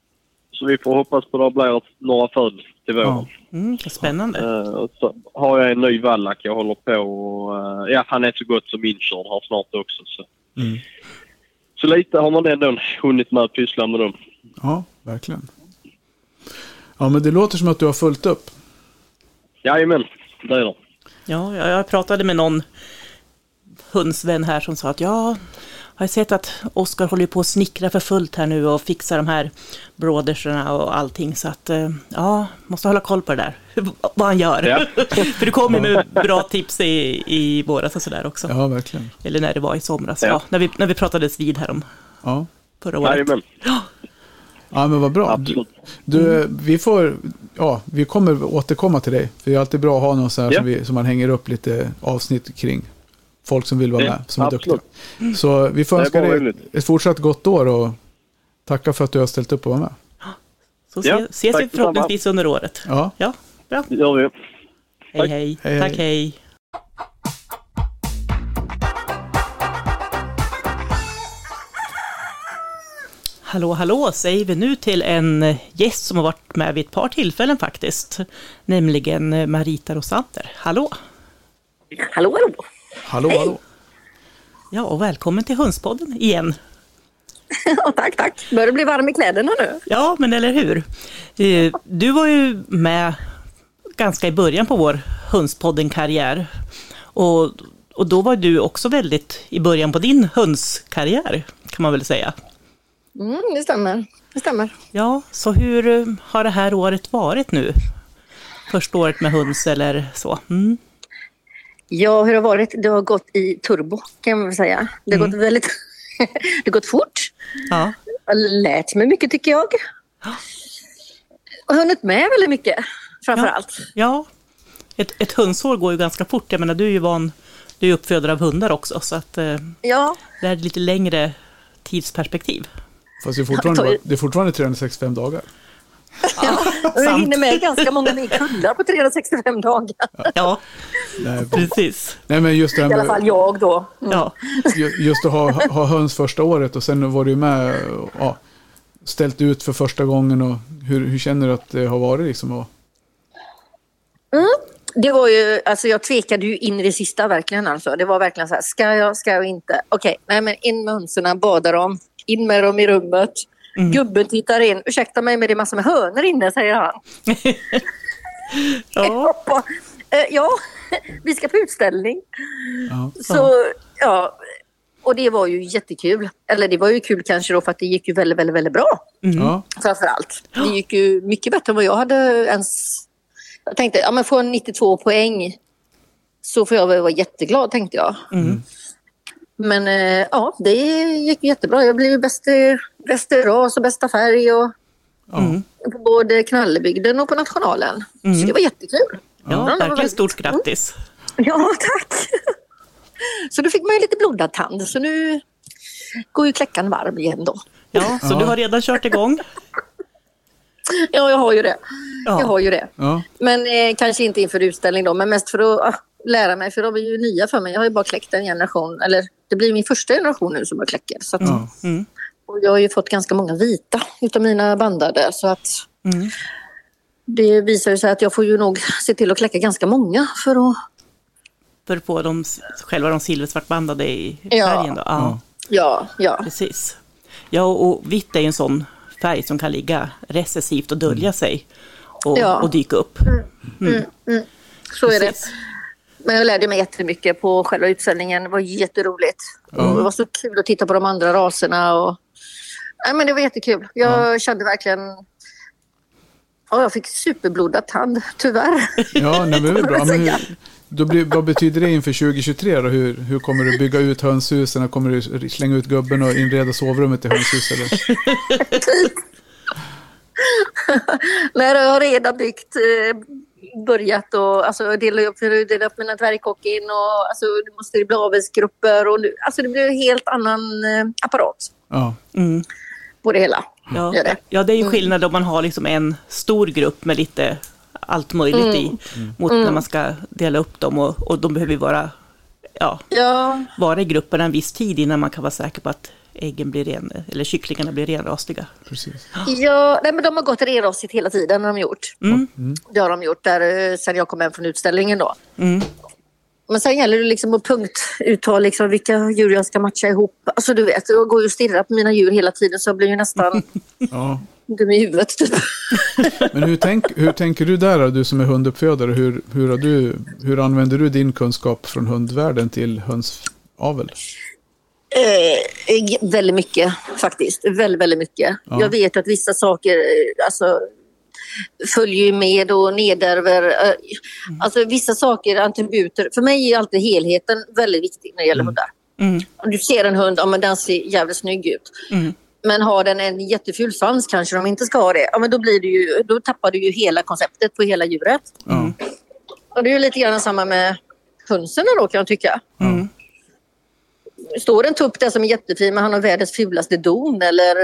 Så vi får hoppas på att det blir några född till våren. Ja. Mm, spännande. Och så har jag en ny vallack jag håller på och, eh, ja han är så gott som inkörd här snart också. Så, Mm. så lite har man ändå hunnit med att pyssla med dem. ja, verkligen. Ja, men det låter som att du har fullt upp. Jajamän, det är det. Ja, jag jag pratade med någon hundsvän här som sa att ja, har jag sett att Oskar håller på att snickra för fullt här nu och fixar de här broderserna och allting. Så att eh, ja, måste hålla koll på det där, vad han gör. Ja. för du kom ju med bra tips i, i våras och sådär också. Ja, verkligen. Eller när det var i somras, ja. Ja. när, vi, när vi pratades vid här om Ja, förra året. Jajamän, ja men vad bra. Du, du, vi får, ja, vi kommer återkomma till dig. För det är alltid bra att ha någon sån här Ja. som, vi, som man hänger upp lite avsnitt kring. Folk som vill vara Ja, med, som är absolut. duktiga. Så vi får Det är önska dig ett fortsatt gott år och tacka för att du har ställt upp och var med. Så Ja, se, ses vi förhoppningsvis under året. Ja, Ja, bra. Det gör vi. Hej, hej. Hej, Tack, hej. Hallå, hallå, säger vi nu till en gäst som har varit med vid ett par tillfällen faktiskt. Nämligen Marita Rosander. Hallå! Hallå, hallå! Hallå, hallå. Ja, och välkommen till Hönspodden igen. Ja, tack, tack. Börjar bli varm i kläderna nu? Ja, men eller hur? Eh, Du var ju med ganska i början på vår Hönspodden-karriär. Och, och då var du också väldigt i början på din hönskarriär, kan man väl säga. Mm, det stämmer. Det stämmer. Ja, så hur eh, har det här året varit nu? Första året med höns eller så? Mm. Ja, hur har det varit? Det har gått i turbo kan man väl säga. Det har gått väldigt... det har gått fort. Ja, Jag har lärt mig mycket tycker jag. Och hunnit med väldigt mycket framför Ja. allt. ja. Ett, ett hönsår går ju ganska fort. Jag menar, du är ju van, du är uppfödare av hundar också, så att eh, Ja, det är lite längre tidsperspektiv. Fast det är fortfarande, det är fortfarande 365 dagar. Och jag hinner med ganska många nya kullar på 365 dagar. Ja, Nej, precis. nej men just det här I alla med, fall jag då. Ja, ju- just att ha, ha höns första året och sen var du med, ja, ställt ut för första gången och hur, hur känner du att det har varit liksom? Och, Det var ju, alltså jag tvekade ju in i det sista verkligen alltså. Det var verkligen så här, ska jag, ska jag inte? Okej, nej men in med hönsen, bada dem, in med dem i rummet. Gubben tittar in, ursäkta mig men det är massor med hönor inne säger han. Ja. Eh, ja, vi ska på utställning. ja. Så ja, och det var ju jättekul. Eller det var ju kul kanske då för att det gick ju väldigt, väldigt, väldigt bra. Ja. Framför allt. Det gick ju mycket bättre än vad jag hade ens... Jag tänkte, ja men få en 92 poäng så får jag väl vara jätteglad tänkte jag. Men eh, ja, det gick jättebra. Jag blev bäst i, bäst i ras och bästa färg och Ja. på både Knallebygden och på Nationalen. Så det var jättekul. Ja, verkligen väldigt- stort grattis. Ja, tack. Så då fick man ju lite blodad tand. Så nu går ju kläckan varm igen då. Ja, så du har redan kört igång. Ja, jag har ju det. Jag Ja. har ju det. Ja. Men eh, kanske inte inför utställning då, men mest för att ah, lära mig. För de är ju nya för mig. Jag har ju bara kläckt en generation. Eller det blir min första generation nu som jag kläcker. Så att, Ja. och jag har ju fått ganska många vita utav mina bandade. Så att Mm. det visar ju sig att jag får ju nog se till att kläcka ganska många för att... För att få dem, själva de silversvartbandade i Ja. färgen. Då. Ja, Ja, ja. precis. Ja, och vitt är ju en sån färg som kan ligga recessivt och dölja sig och, Ja. och dyka upp. Så är det. Men jag lärde mig jättemycket på själva utställningen. Det var jätteroligt. Och det var så kul att titta på de andra raserna. Och... Nej, men det var jättekul. Jag kände verkligen... Ja, jag fick superblodad tand, tyvärr. Ja, nej, men det är bra. Men hur, då blir, vad betyder det inför 2023 då? Hur, hur kommer du bygga ut hönshusen? Kommer du slänga ut gubben och inreda sovrummet i hönshus? Eller? Nej, jag har redan byggt, eh, börjat och alltså, dela upp, dela upp mina dvärgkocken och alltså, nu måste det bli avelsgrupper och nu, alltså det blir en helt annan eh, apparat. Ja, på det hela. Ja, det. ja, det är ju skillnad om man har liksom en stor grupp med lite allt möjligt i, mot när man ska dela upp dem och, och de behöver vara, ja, Ja, vara i gruppen en viss tid innan man kan vara säker på att äggen blir ren, eller kycklingarna blir renrastiga. precis. ja nej, men de har gått renrasigt hela tiden har de gjort. Mm. Det har de gjort där, eh, sen jag kom hem från utställningen då. Mm. Men sen gäller det liksom att punktuttala liksom vilka djur jag ska matcha ihop. Alltså du vet, jag går ju och stirrar på mina djur hela tiden så jag blir ju nästan Ja. dum i huvudet. Typ. Men hur, tänk, hur tänker du där du som är hunduppfödare? Hur, hur, har du, hur använder du din kunskap från hundvärlden till hönsavel? Eh, väldigt mycket faktiskt. Väldigt, väldigt mycket. Ja. Jag vet att vissa saker eh, alltså, följer ju med och nedärver. Eh, Alltså vissa saker, attributer. För mig är alltid helheten väldigt viktig när det gäller hundar. Mm. Om du ser en hund, ja men den ser jävligt snygg ut. Mm. Men har den en jätteful svans kanske de inte ska ha det. Ja men då, blir det ju, då tappar du ju hela konceptet på hela djuret. Ja, Och det är ju lite grann samma med hönsen då kan jag tycka. Mm. Står en tupp där som är jättefin men han har världens fulaste don eller,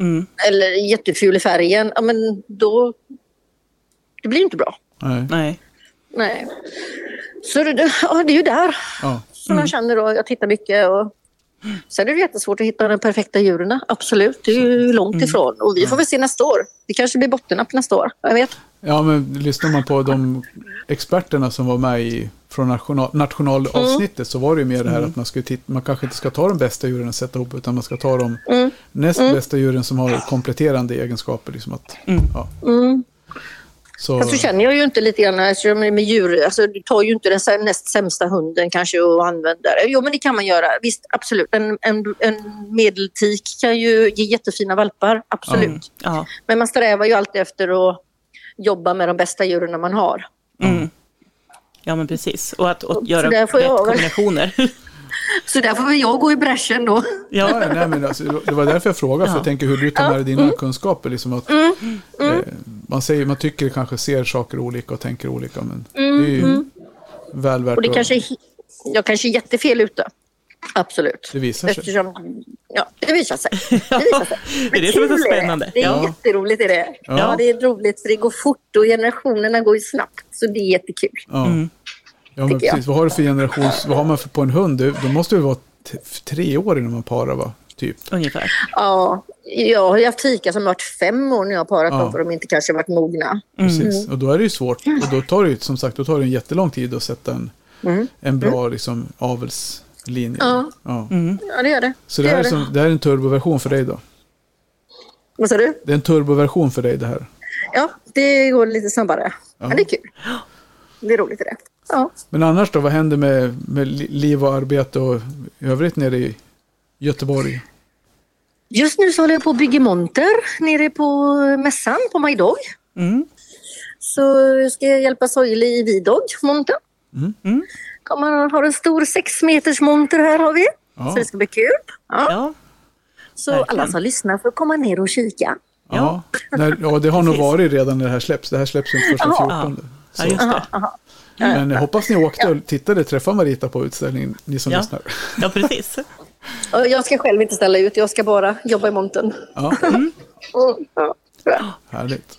Mm. eller jätteful i färgen. Ja men då... Det blir inte bra. nej. Nej. Nej. Så det, ja, det är ju där Ja. som jag känner då. Jag tittar mycket och sen är det jättesvårt att hitta de perfekta djuren. Absolut, det är ju långt ifrån. Och vi får väl se nästa år. Det kanske blir bottennapp nästa år. Jag vet. ja, men lyssnar man på de experterna som var med i från national, nationalavsnittet så var det ju mer det här att man, skulle titta, man kanske inte ska ta de bästa djuren och sätta ihop utan man ska ta de näst bästa djuren som har kompletterande egenskaper. Liksom att, ja. Mm. Så, Fast så känner jag ju inte lite grann alltså, med, djur. Alltså, du tar ju inte den näst sämsta hunden kanske och använder. Jo, men det kan man göra. Visst, absolut. En, en, en medeltik kan ju ge jättefina valpar. Absolut. Ja. Men man strävar ju alltid efter att jobba med de bästa djuren man har. Mm. Ja, men precis. Och att, att göra rätt jag kombinationer. Så där får väl jag gå i bräschen då. Ja, nej, men alltså, det var därför jag frågade, för jag tänker hur du tar med dig dina Mm. kunskaper. Liksom att, Eh, man, säger, man tycker kanske ser saker olika och tänker olika, men det är ju väl värt Mm, Och det att... kanske är, jag kanske är jättefel ute. Absolut. Det visar sig. Eftersom, ja, det visar sig. Det, visar sig. Det är det som är så spännande. Det är Ja. jätteroligt. Är det. Ja. Ja. det är roligt för det går fort och generationerna går ju snabbt. Så det är jättekul. Ja, Mm. ja men jag. precis. Vad har du för generations... Vad har man för, på en hund? Då måste det vara tre år innan man parar, va? Typ. Ungefär. Ja, Jag har ju haft tikar som varit fem år när jag har parat Ja. dem för de inte kanske varit mogna. Precis. Och då är det ju svårt. Och då tar det ju som sagt då tar det en jättelång tid att sätta en, en bra liksom, avelslinje. Ja. Ja. Ja, det gör det. Så det här, är som, det här är en turboversion för dig då? Vad sa du? Det är en turboversion för dig det här? Ja, det går lite snabbare. Ja. Men det är kul. Det är roligt det. Ja. Men annars då, vad händer med, med li- liv och arbete och övrigt nere i Göteborg? Just nu så håller jag på att bygga monter nere på mässan på My Dog. Mm. Så ska jag hjälpa Soili i Vidog monter. Mm. Kommer har en stor sex meters monter här har vi. Ja. Så det ska bli kul. Ja. Ja, Så verkligen. alla som lyssnar får komma ner och kika. Ja, ja det har nog varit redan när det här släpps. Det här släpps inte första Jaha. 14. ja just det. Men jag hoppas ni åkte och tittade, träffade Marita på utställningen, ni som Ja. lyssnar. Ja, precis. Jag ska själv inte ställa ut, jag ska bara jobba i montern. Ja, Mm, ja. härligt.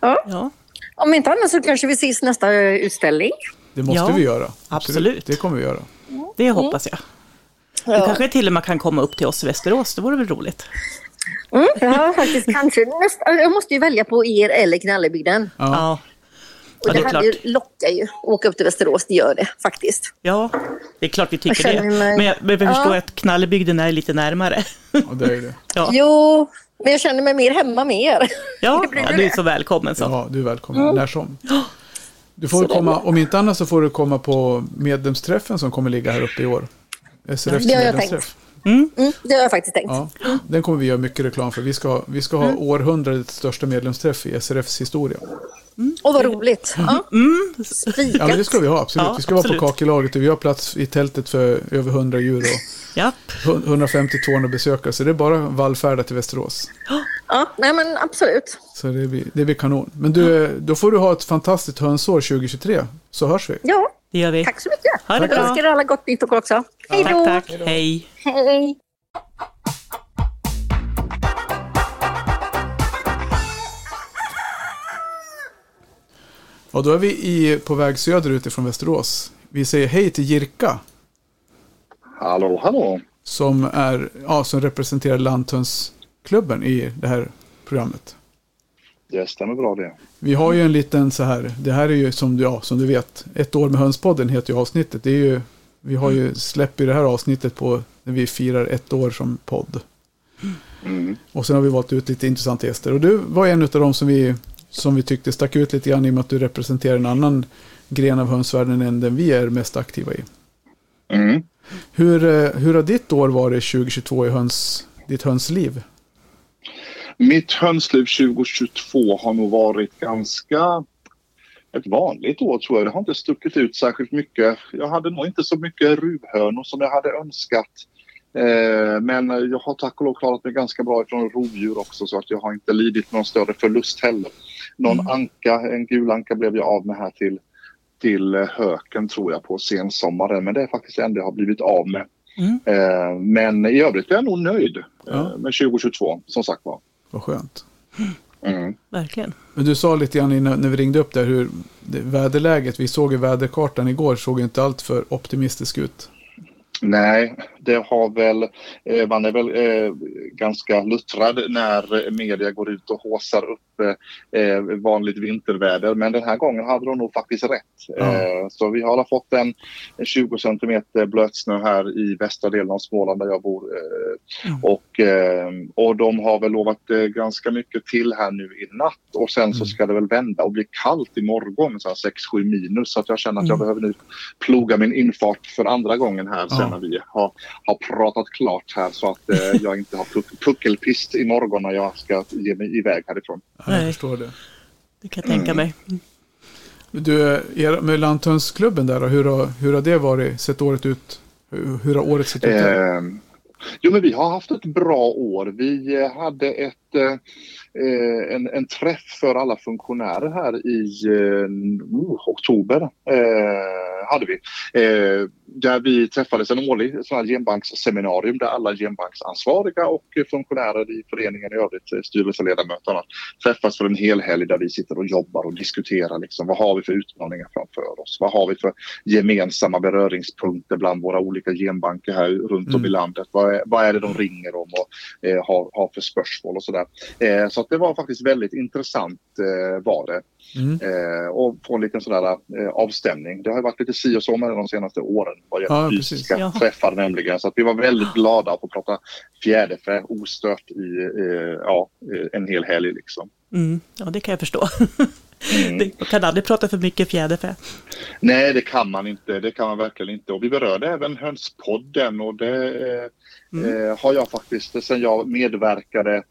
Ja, Om inte annat så kanske vi ses nästa utställning. Det måste Ja, vi göra. absolut. Det kommer vi göra. det hoppas jag. Du Ja. kanske till och med kan komma upp till oss i Västerås, det vore väl roligt? Mm, ja, faktiskt kanske. Nästa, jag måste ju välja på er eller Knallebygden. Ja. Ja, Och Ja, det är det här klart. ju lockar ju. Åka upp till Västerås, det gör det faktiskt. ja det är klart vi tycker det. mig- Men jag, men jag Ja. förstår att Knallebygden är lite närmare. Ja, det är det. Ja, Jo, men jag känner mig mer hemma med er. ja, det blir ja du är så välkommen så. Ja, du är välkommen när som. Du får komma, om inte annat så får du komma på medlemsträffen som kommer ligga här uppe i år. SRFs Det har jag medlemsträff. Mm, det har jag faktiskt tänkt. Ja, den kommer vi göra mycket reklam för. Vi ska, ha- vi ska ha Mm. århundradets största medlemsträff i SRFs historia. Och vad roligt. Ja. Mm. Ja, men det ska vi ha, absolut. Ja, vi ska vara absolut. på kakelaget och vi har plats i tältet för över 100 djur och Japp. 150-200 besökare. Så det är bara vallfärda till Västerås. ja, nej men absolut. Så det blir, det blir kanon. Men du, då får du ha ett fantastiskt hönsår 2023. Så hörs vi. Ja, Det gör vi. tack så mycket. Ha det Jag bra. önskar er alla gott nytt år också. Hej då! Tack, tack. Hej. Hej! Och då är vi i, på väg söderut ifrån Västerås. Vi säger hej till Jirka. Hallå, hallå. Som, är, ja, som representerar Lanthönsklubben i det här programmet. Det stämmer bra det. Vi har ju en liten så här, det här är ju som du, ja, som du vet, ett år med hönspodden heter ju avsnittet. Det är ju, vi har ju, släpper ju det här avsnittet på när vi firar ett år som podd. Mm. Och sen har vi valt ut lite intressanta gäster. Och du var en av dem som vi, som vi tyckte stack ut lite grann i och med att du representerar en annan gren av hönsvärlden än den vi är mest aktiva i. Mm. Hur, eh, hur har ditt år varit 2022 i höns, ditt hönsliv? Mitt hönsliv 2022 har nog varit ganska ett vanligt år tror jag. Det har inte stuckit ut särskilt mycket. Jag hade nog inte så mycket ruvhönor som jag hade önskat. Eh, men jag har tack och lov klarat mig ganska bra ifrån rovdjur också så att jag har inte lidit någon större förlust heller. Någon anka, en gul anka blev jag av med här till, till eh, höken tror jag på sensommaren. Men det är faktiskt det enda jag har blivit av med. Mm. Eh, men i övrigt är jag nog nöjd eh, med 2022 som sagt var. Vad skönt. Mm. Verkligen. Men du sa lite grann innan, när vi ringde upp där hur det, väderläget, vi såg i väderkartan igår, såg inte allt för optimistisk ut. Nej, det har väl, eh, man är väl eh, ganska luttrad när media går ut och håsar upp eh, vanligt vinterväder. Men den här gången hade de nog faktiskt rätt. Eh, så vi har fått en 20 centimeter blötsnö här i västra delen av Småland där jag bor. Eh, och, och de har väl lovat ganska mycket till här nu i natt. Och sen så ska det väl vända och bli kallt imorgon, så här 6-7 minus. Så att jag känner att jag behöver nu ploga min infart för andra gången här sen Ja. när vi har, har pratat klart här så att eh, jag inte har puck, puckelpist imorgon när jag ska ge mig iväg härifrån. Ja, jag Nej. förstår det. Det kan jag tänka mig. Du, er, med Lanthönsklubben där, hur har, hur har det varit, sett året ut? Hur, hur har året sett ut? där? Eh, jo, men vi har haft ett bra år. Vi eh, hade ett ett, eh, eh, en, en träff för alla funktionärer här i eh, oh, oktober. Eh, hade vi. Där vi träffades en årlig genbanksseminarium där alla genbanksansvariga och funktionärer i föreningen i övrigt, styrelseledamöterna, träffas för en hel helg där vi sitter och jobbar och diskuterar liksom, vad har vi för utmaningar framför oss? Vad har vi för gemensamma beröringspunkter bland våra olika genbanker här runt om Mm. i landet? Vad är, vad är det de ringer om och eh, har, har för spörsmål och sådär. Eh, så att det var faktiskt väldigt intressant eh, var det. Mm. Eh, och få en liten sådär eh, avstämning. Det har varit lite si och så med det de senaste åren vad gäller Ja, fysiska Ja. träffar nämligen. Så att vi var väldigt glada att få prata fjäderfä ostört i ja, en hel helg liksom. Mm, ja, det kan jag förstå. Mm. Det- kan aldrig prata för mycket fjäderfä. Nej, det kan man inte. Det kan man verkligen inte. Och vi berörde även Hönspodden och det Mm. eh, har jag faktiskt sen jag medverkade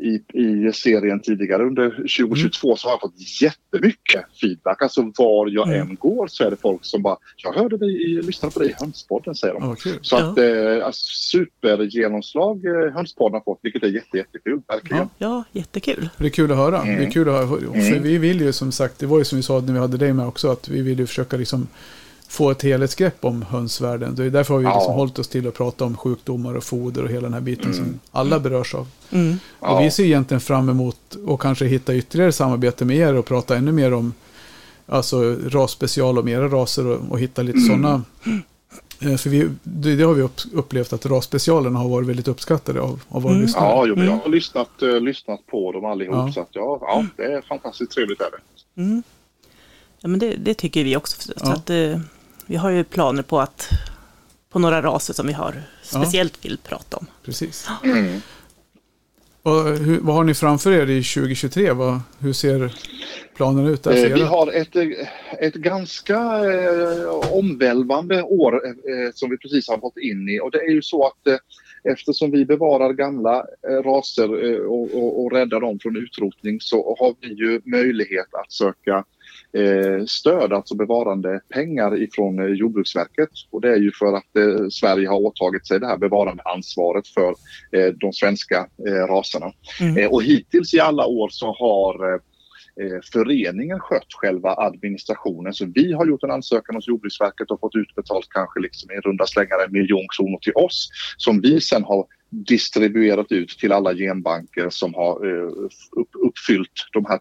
i, i serien tidigare under 2022 så har jag fått jättemycket feedback. Alltså var jag Mm. än går så är det folk som bara “Jag hörde dig, i- lyssnade på dig i Hönspodden” säger de. Kul. Så Ja. att eh, alltså, supergenomslag eh, Hönspodden har fått vilket är jätte, jättekul. Verkligen. Ja. Ja, jättekul. Det är kul att höra. Det är Mm. kul att höra. För Mm. vi vill ju som sagt, det var ju som vi sa när vi hade dig med också, att vi vill ju försöka liksom få ett helhetsgrepp om hönsvärlden. Det är därför har vi Ja. liksom hållit oss till att prata om sjukdomar och foder och hela den här biten som alla berörs av. Mm. Och Ja. vi ser egentligen fram emot att kanske hitta ytterligare samarbete med er och prata ännu mer om alltså rasspecial och mera raser och, och hitta lite sådana. Eh, För vi, det, det har vi upp, upplevt att rasspecialerna har varit väldigt uppskattade av, av våra Mm. lyssnare. Ja, jag Mm. har lyssnat, eh, lyssnat på dem allihop Ja. så att ja, ja, det är fantastiskt trevligt. Är det. Mm. Ja, men det, det tycker vi också. Så Ja. att, eh, vi har ju planer på att på några raser som vi har speciellt vill prata om. Precis. Mm. Och hur, vad har ni framför er i 2023? Vad, hur ser planen ut där Eh, vi har ett, eh, ett ganska eh, omvälvande år eh, som vi precis har fått in i och det är ju så att eh, eftersom vi bevarar gamla eh, raser eh, och, och, och räddar dem från utrotning så har vi ju möjlighet att söka eh, stöd, alltså bevarande pengar ifrån eh, Jordbruksverket. Och det är ju för att eh, Sverige har åtagit sig det här bevarande ansvaret för eh, de svenska eh, raserna. Mm. Eh, och hittills i alla år så har eh, eh, föreningen skött själva administrationen. Så vi har gjort en ansökan hos Jordbruksverket och fått utbetalt kanske liksom i runda slängar en miljon kronor till oss som vi sen har distribuerat ut till alla genbanker som har eh, upp, uppfyllt de här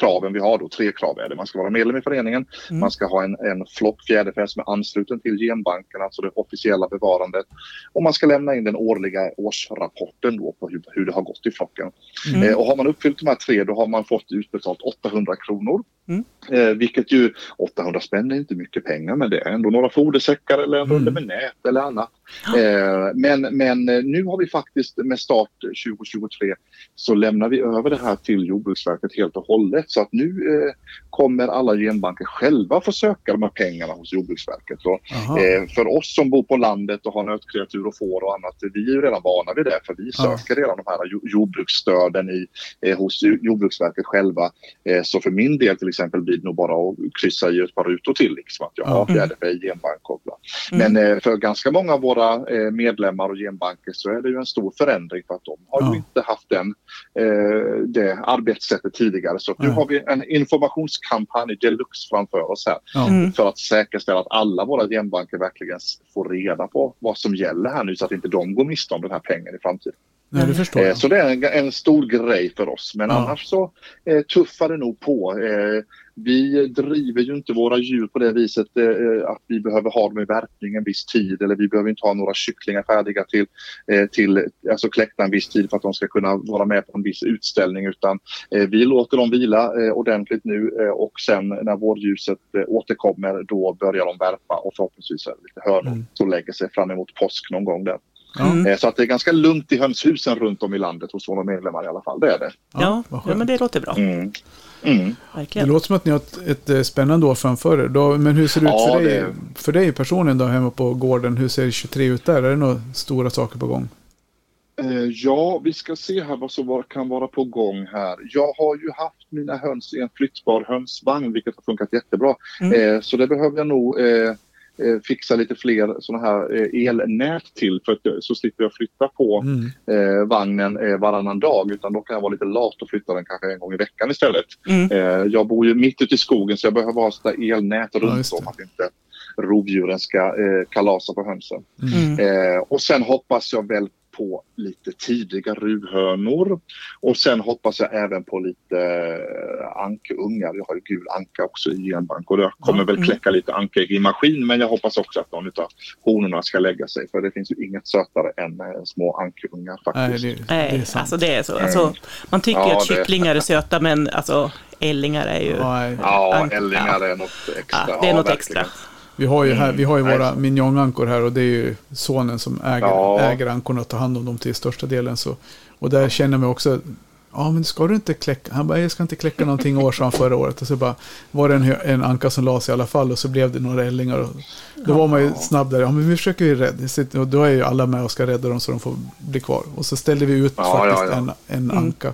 kraven vi har då. Tre krav är det. Man ska vara medlem i föreningen, Mm. man ska ha en, en flock fjäderfä som är ansluten till genbanken, alltså det officiella bevarandet. Och man ska lämna in den årliga årsrapporten då på hur, hur det har gått i flocken. Mm. Eh, och har man uppfyllt de här tre då har man fått utbetalt 800 kronor. Mm. Eh, vilket ju 800 spänn är inte mycket pengar men det är ändå några fodersäckar eller en runda med nät eller annat. Eh, men, men eh, nu har vi faktiskt med start 2023 så lämnar vi över det här till Jordbruksverket helt och hållet. Så att nu eh, kommer alla genbanker själva få söka de här pengarna hos Jordbruksverket. Aha. Eh, för oss som bor på landet och har nötkreatur och får och annat, vi är ju redan vana vid det för vi söker redan de här jo- jordbruksstöden i, eh, hos Jo- Jordbruksverket själva. Eh, så för min del till exempel blir det nog bara att kryssa i ett par rutor till liksom att jag Ja. har fjäderfä i genbank och. Mm. Men eh, för ganska många av våra eh, medlemmar och genbanker så är det ju en stor förändring för att de har Ja. ju inte haft den, eh, det arbetssättet tidigare. Så nu. Har vi en informationskampanj deluxe framför oss här Ja. Mm. för att säkerställa att alla våra genbanker verkligen får reda på vad som gäller här nu så att inte de går miste om den här pengen i framtiden. Nej, det förstår Eh, jag. så det är en, en stor grej för oss. Men Ja. annars så eh, tuffar det nog på. Eh, vi driver ju inte våra djur på det viset eh, att vi behöver ha dem i värpning en viss tid eller vi behöver inte ha några kycklingar färdiga till, eh, till alltså kläckta en viss tid för att de ska kunna vara med på en viss utställning utan eh, vi låter dem vila ordentligt nu och sen när vårljuset eh, återkommer då börjar de värpa och förhoppningsvis är det lite hönor Mm. som lägger sig fram emot påsk någon gång där. Mm. Eh, Så att det är ganska lugnt i hönshusen runt om i landet hos våra medlemmar i alla fall. Det är det. Ja, ja, men det låter bra. Mm. Mm. Det låter som att ni har ett, ett eh, spännande år framför er. Då, men hur ser det ut Ja, för, dig, det- för dig personligen då hemma på gården? Hur ser 23 ut där? Är det några stora saker på gång? Eh, Ja, vi ska se här vad som kan vara på gång här. Jag har ju haft mina höns i en flyttbar hönsvagn vilket har funkat jättebra. Mm. Så det behöver jag nog eh, fixa lite fler sådana här eh, elnät till för att, eh, så slipper jag flytta på Mm. vagnen varannan dag utan då kan jag vara lite lat och flytta den kanske en gång i veckan istället. Mm. Jag bor ju mitt ute i skogen så jag behöver ha sådana elnät runt om att inte rovdjuren ska eh, kalasa på hönsen. Mm. Eh, och sen hoppas jag väl på lite tidiga ruvhönor. Och sen hoppas jag även på lite eh, ankeungar. Jag har ju gul anka också i genbank och jag kommer väl kläcka lite ankägg i maskin men jag hoppas också att någon av honorna ska lägga sig för det finns ju inget sötare än eh, små ankeungar Nej, faktiskt. det, det är Nej, sant. alltså det är så. Alltså, man tycker Ja, att det- kycklingar är söta, men alltså ällingar är ju... Nej, Ja, ällingar är något extra. Ja, det är något verkligen. extra. Vi har ju, här, vi har ju våra minjongankor här och det är ju sonen som äger, Ja. äger ankorna och tar hand om dem till största delen. Så, och där känner mig också, ja men ska du inte kläcka, han bara, jag ska inte kläcka någonting år, sa han förra året. Och så bara var det en, en anka som la sig i alla fall och så blev det några ällingar. Och då var man ju snabb där, ja men vi försöker ju rädda, och då är ju alla med och ska rädda dem så de får bli kvar. Och så ställde vi ut Ja, faktiskt ja, en, en anka.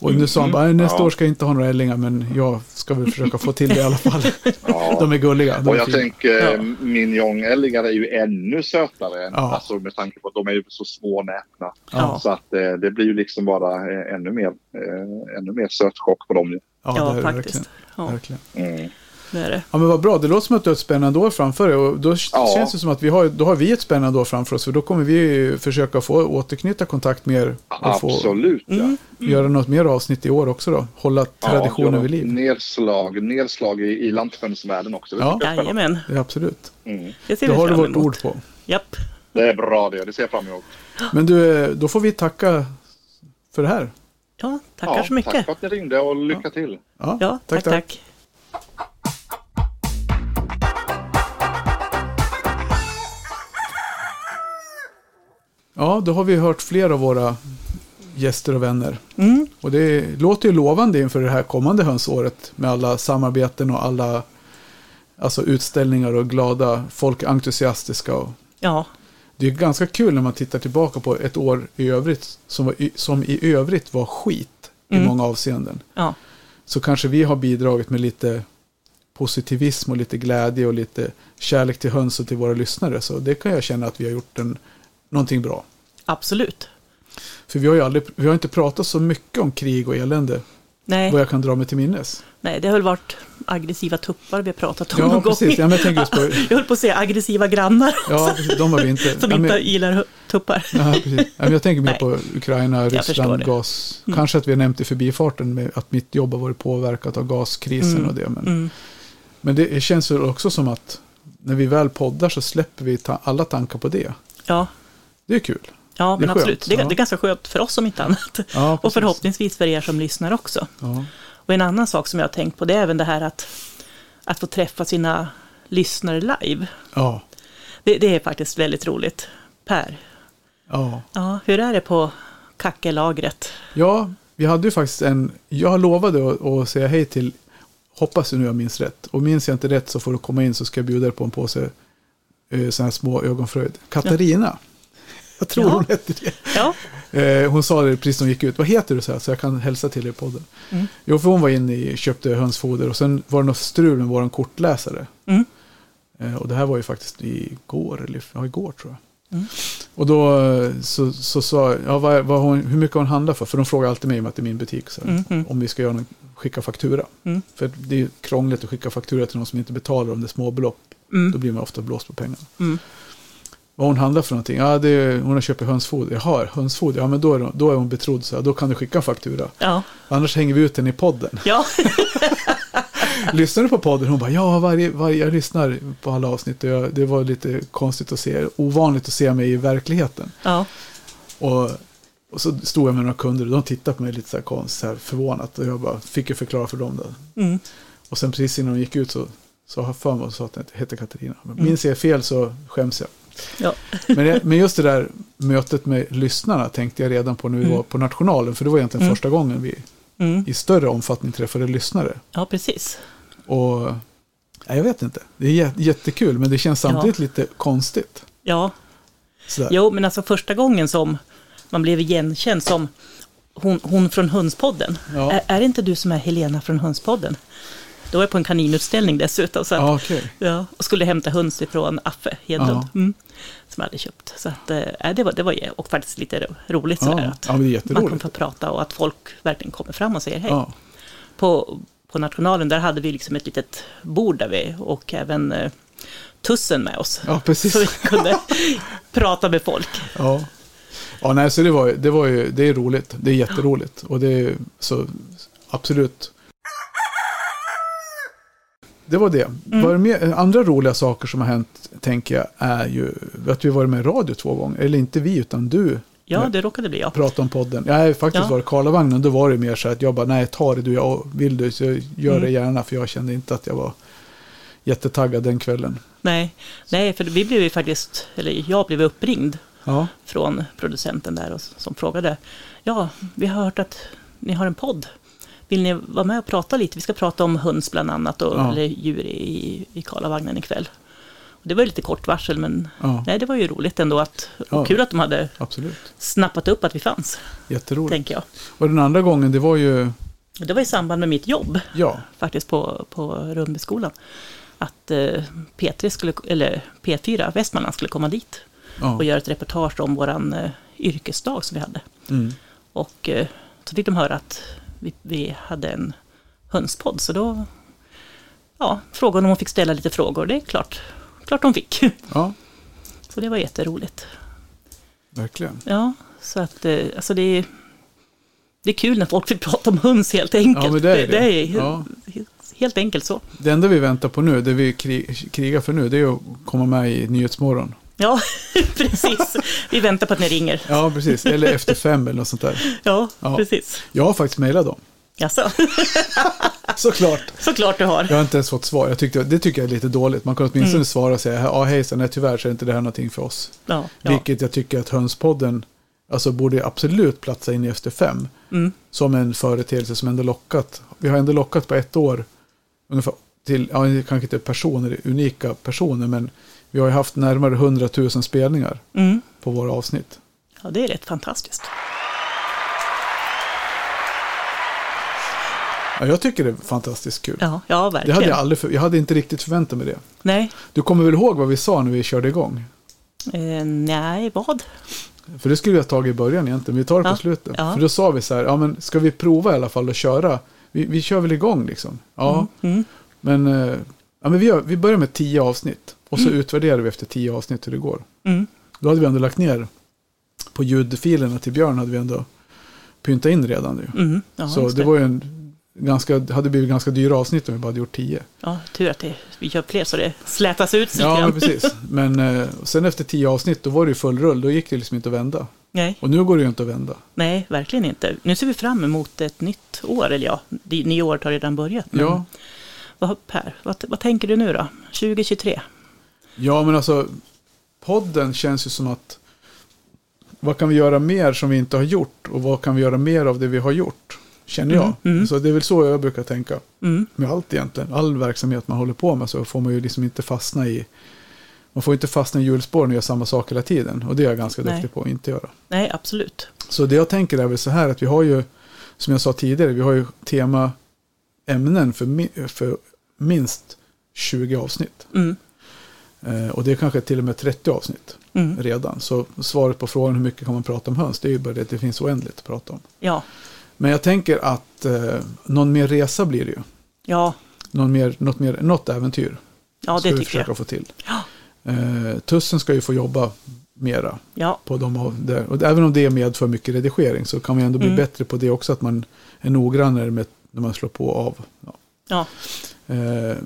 Och nu sa han bara, nästa Ja. år ska jag inte ha några ällingar men jag ska väl försöka få till det i alla fall. Ja. De är gulliga. De Och är jag tänker Ja. ja. minjonälgar är ju ännu sötare än, Ja. alltså med tanke på att de är ju så små näpna. Ja. Så att eh, det blir ju liksom bara eh, ännu mer, eh, ännu mer sötchock på dem. Ja, Ja, det är det faktiskt. verkligen. Ja, verkligen. Mm. Det är det. Ja, men vad bra. Det låter som att du har ett spännande år framför dig. Och då Ja. känns det som att vi har, då har vi ett spännande år framför oss. För då kommer vi försöka få återknyta kontakt mer. Och få Absolut. Ja. göra något mer avsnitt i år också då. Hålla traditionen ja, vid liv. Nedslag, nedslag i, i lanthönsvärlden också. Det, Ja. Jajamän, Det är absolut. mm. det vi har du vårt emot. ord på. Japp. det är bra det, det ser jag fram emot. Men du, då får vi tacka för det här. Ja, tackar ja, så mycket. Tack för att ni ringde och lycka till. Ja, Ja, tack, tack. Ja, då har vi hört flera av våra gäster och vänner. Mm. Och det låter ju lovande inför det här kommande hönsåret med alla samarbeten och alla alltså utställningar och glada folk entusiastiska. Och Ja, det är ganska kul när man tittar tillbaka på ett år i övrigt som, var, i- som i övrigt var skit i Mm. många avseenden. ja, Så kanske vi har bidragit med lite positivism och lite glädje och lite kärlek till höns och till våra lyssnare. Så det kan jag känna att vi har gjort en, någonting bra. absolut. För vi har ju aldrig, vi har inte pratat så mycket om krig och elände, Nej, vad jag kan dra mig till minnes. nej, det har väl varit aggressiva tuppar vi har pratat om Ja, någon precis. gång. Ja, jag just på... Jag höll på att säga aggressiva grannar Ja, precis, de har vi inte. som ja, inte men, gillar hu- tuppar. ja, precis. Ja, men jag tänker mer Nej. på Ukraina, Ryssland, gas. Mm. Kanske att vi har nämnt i förbifarten med att mitt jobb har varit påverkat av gaskrisen Mm. och det. Men, Mm. men det känns ju också som att när vi väl poddar så släpper vi ta alla tankar på det. Ja, Det är kul. ja men Det absolut. Det är, ja. det är ganska skönt för oss om inte annat. Ja, Och förhoppningsvis för er som lyssnar också. Ja. Och en annan sak som jag har tänkt på det är även det här att, att få träffa sina lyssnare live. Ja. Det, det är faktiskt väldigt roligt. Per, ja. ja, hur är det på kackelagret? Ja, vi hade ju faktiskt en... Jag lovade att, att säga hej till... Hoppas du nu jag minns rätt. Och minns jag inte rätt så får du komma in så ska jag bjuda dig på en påse eh, sådana här små ögonfröjd. Katarina. Jag tror Ja. hon hette det. Ja, Eh, hon sa det precis när hon gick ut. Vad heter du? Så, här, så jag kan hälsa till er i podden. Mm. Jo, för hon var inne och köpte hönsfoder. Och sen var det något strul med vår kortläsare. Mm. Eh, och det här var ju faktiskt igår. Eller ja, igår tror jag. Mm. Och då eh, så, så sa jag, ja, vad, vad hon, hur mycket hon handlar för. För de frågar alltid mig om att det är min butik. Så, här, Mm, mm. Om vi ska göra någon, skicka faktura. Mm. För det är krångligt att skicka faktura till någon som inte betalar om det är småbelopp. Då mm, blir man ofta blåst på pengarna. Mm. Vad hon handlar för någonting? Ja, det är, hon har köpt hönsfoder. Jaha, hönsfoder? Ja, men då är, hon, då är hon betrodd. Så då kan du skicka en faktura. ja, Annars hänger vi ut den i podden. ja, Lyssnar du på podden? Hon bara, ja, varje, varje, jag lyssnar på alla avsnitt. Och jag, det var lite konstigt att se, ovanligt att se mig i verkligheten. ja, Och, och så stod jag med några kunder och de tittade på mig lite så här, konst, så här förvånat. Och jag bara fick ju förklara för dem. Då. mm. Och sen precis innan de gick ut så så har jag för mig och sa att den hette Katarina. Men minns jag fel så skäms jag. Ja, Men, det, men just det där mötet med lyssnarna tänkte jag redan på när vi Mm. var på Nationalen. För det var egentligen Mm. första gången vi mm. i större omfattning träffade lyssnare. ja, precis. Och nej, jag vet inte. Det är jä- jättekul men det känns samtidigt lite konstigt. Ja, Sådär. jo, men alltså första gången som man blev igenkänd som hon, hon från Hönspodden. Ja. Är, är det inte du som är Helena från Hönspodden? Då var jag på en kaninutställning dessutom. Så att, Ja, okej. ja, och skulle hämta höns ifrån Affe Hedlund. Ja. Mm, som jag hade köpt. Så att, eh, det, var, det var och faktiskt lite ro- roligt Ja, sådär. Att ja, det är man kan få prata och att folk verkligen kommer fram och säger hej. Ja, På, på Nationalen där hade vi liksom ett litet bord där vi och även eh, tussen med oss. ja precis. Så vi kunde prata med folk. Ja. Ja, nej, så det var, det var ju, det är roligt. Det är jätteroligt. Och det är så, absolut. Det var det. Var det mer, andra roliga saker som har hänt, tänker jag, är ju att vi varit med i radio två gånger. Eller inte vi, utan du Ja, det råkade bli jag. pratade om podden. Nej, faktiskt Ja. var det Karlavagnen, då var det mer så att jag bara, nej, ta det du, jag vill du, så gör Mm. det gärna, för jag kände inte att jag var jättetaggad den kvällen. Nej, nej, för vi blev ju faktiskt, eller jag blev uppringd Ja, från producenten där och, som frågade. Ja, vi har hört att ni har en podd. Vill ni vara med och prata lite? Vi ska prata om höns bland annat och Ja. eller djur i, i Karlavagnen ikväll. Och det var ju lite kort varsel men ja, nej, det var ju roligt ändå att, Ja. och kul att de hade absolut. snappat upp att vi fanns, Jätteroligt. tänker jag. Och den andra gången, det var ju, Det var i samband med mitt jobb ja, faktiskt på, på Rundbyskolan. Att eh, P3 skulle, eller P4, Västmanland skulle komma dit ja. och göra ett reportage om våran eh, yrkesdag som vi hade. Mm. Och eh, så fick de höra att vi, vi hade en hönspodd. Så då ja, frågade de om de fick ställa lite frågor. Det är klart, klart de fick. ja, Så det var jätteroligt. verkligen. Ja, så att eh, alltså det är, det är kul när folk vill prata om höns helt enkelt. Ja, men det är det. det är Ja. helt enkelt så. Det enda vi väntar på nu, det vi kri- krigar för nu, det är att komma med i Nyhetsmorgon. Ja, precis. Vi väntar på att ni ringer. Ja, precis. Eller efter fem eller något sånt där. Ja, Ja. precis. Jag har faktiskt mejlat dem. Jaså, Såklart. såklart du har. Jag har inte ens fått svar. Jag tyckte, det tycker jag är lite dåligt. Man kan åtminstone Mm. svara och säga, ja hejsan, nej tyvärr så är inte det här någonting för oss. Ja, ja. Vilket jag tycker att Hönspodden alltså, borde absolut platsa in i Efter fem. Mm. Som en företeelse som ändå lockat. Vi har ändå lockat på ett år ungefär till, ja kanske inte personer, unika personer, men vi har ju haft närmare 100 000 spelningar Mm. på våra avsnitt. Ja, det är rätt fantastiskt. Ja, jag tycker det är fantastiskt kul. Ja, ja det verkligen. hade jag aldrig, för, jag hade inte riktigt förväntat mig det. Nej, Du kommer väl ihåg vad vi sa när vi körde igång? eh, nej, vad? För det skulle vi ha tagit i början egentligen, vi tar det på Ja, slutet. ja. För då sa vi så här, ja men ska vi prova i alla fall att köra? Vi, vi kör väl igång liksom. Ja, Mm. men, eh, ja, men vi, gör, vi börjar med tio avsnitt. Och så utvärderar vi efter tio avsnitt hur det går. Mm. Då hade vi ändå lagt ner på ljudfilerna till Björn hade vi ändå pyntat in redan nu. Mm. Ja, så det var ju en ganska, hade blivit ganska dyra avsnitt om vi bara hade gjort tio. Ja, tur att det, vi gör fler så det slätas ut lite Ja, men precis. Men eh, sen efter tio avsnitt då var det ju full rull. Då gick det liksom inte att vända. Nej, Och nu går det ju inte att vända. nej, verkligen inte. Nu ser vi fram emot ett nytt år, eller ja, det nya året har redan börjat. Men Ja, Vad, per, vad, vad tänker du nu då? 2023? Ja, men alltså podden känns ju som att vad kan vi göra mer som vi inte har gjort och vad kan vi göra mer av det vi har gjort? Känner jag. Mm, mm. Så det är väl så jag brukar tänka. Mm. Med allt egentligen. All verksamhet man håller på med så får man ju liksom inte fastna i man får inte fastna i hjulspåren och göra samma sak hela tiden. Och det är jag ganska Nej. duktig på att inte göra. Nej, absolut. Så det jag tänker är väl så här att vi har ju, som jag sa tidigare, vi har ju temaämnen för, mi- för minst 20 avsnitt. Mm. Eh, och det är kanske till och med 30 avsnitt Mm. redan. Så svaret på frågan hur mycket kan man prata om höns, det är ju bara det att det finns oändligt att prata om. Ja, Men jag tänker att eh, någon mer resa blir det ju. ja, Någon mer, något, mer, något äventyr ja ska det vi tycker försöka jag. få till. Ja. Eh, Tussen ska ju få jobba mera Ja, på de av där. Och även om det medför mycket redigering så kan ju ändå bli Mm. bättre på det också. Att man är noggrannare med när man slår på och av. Ja. ja. Eh,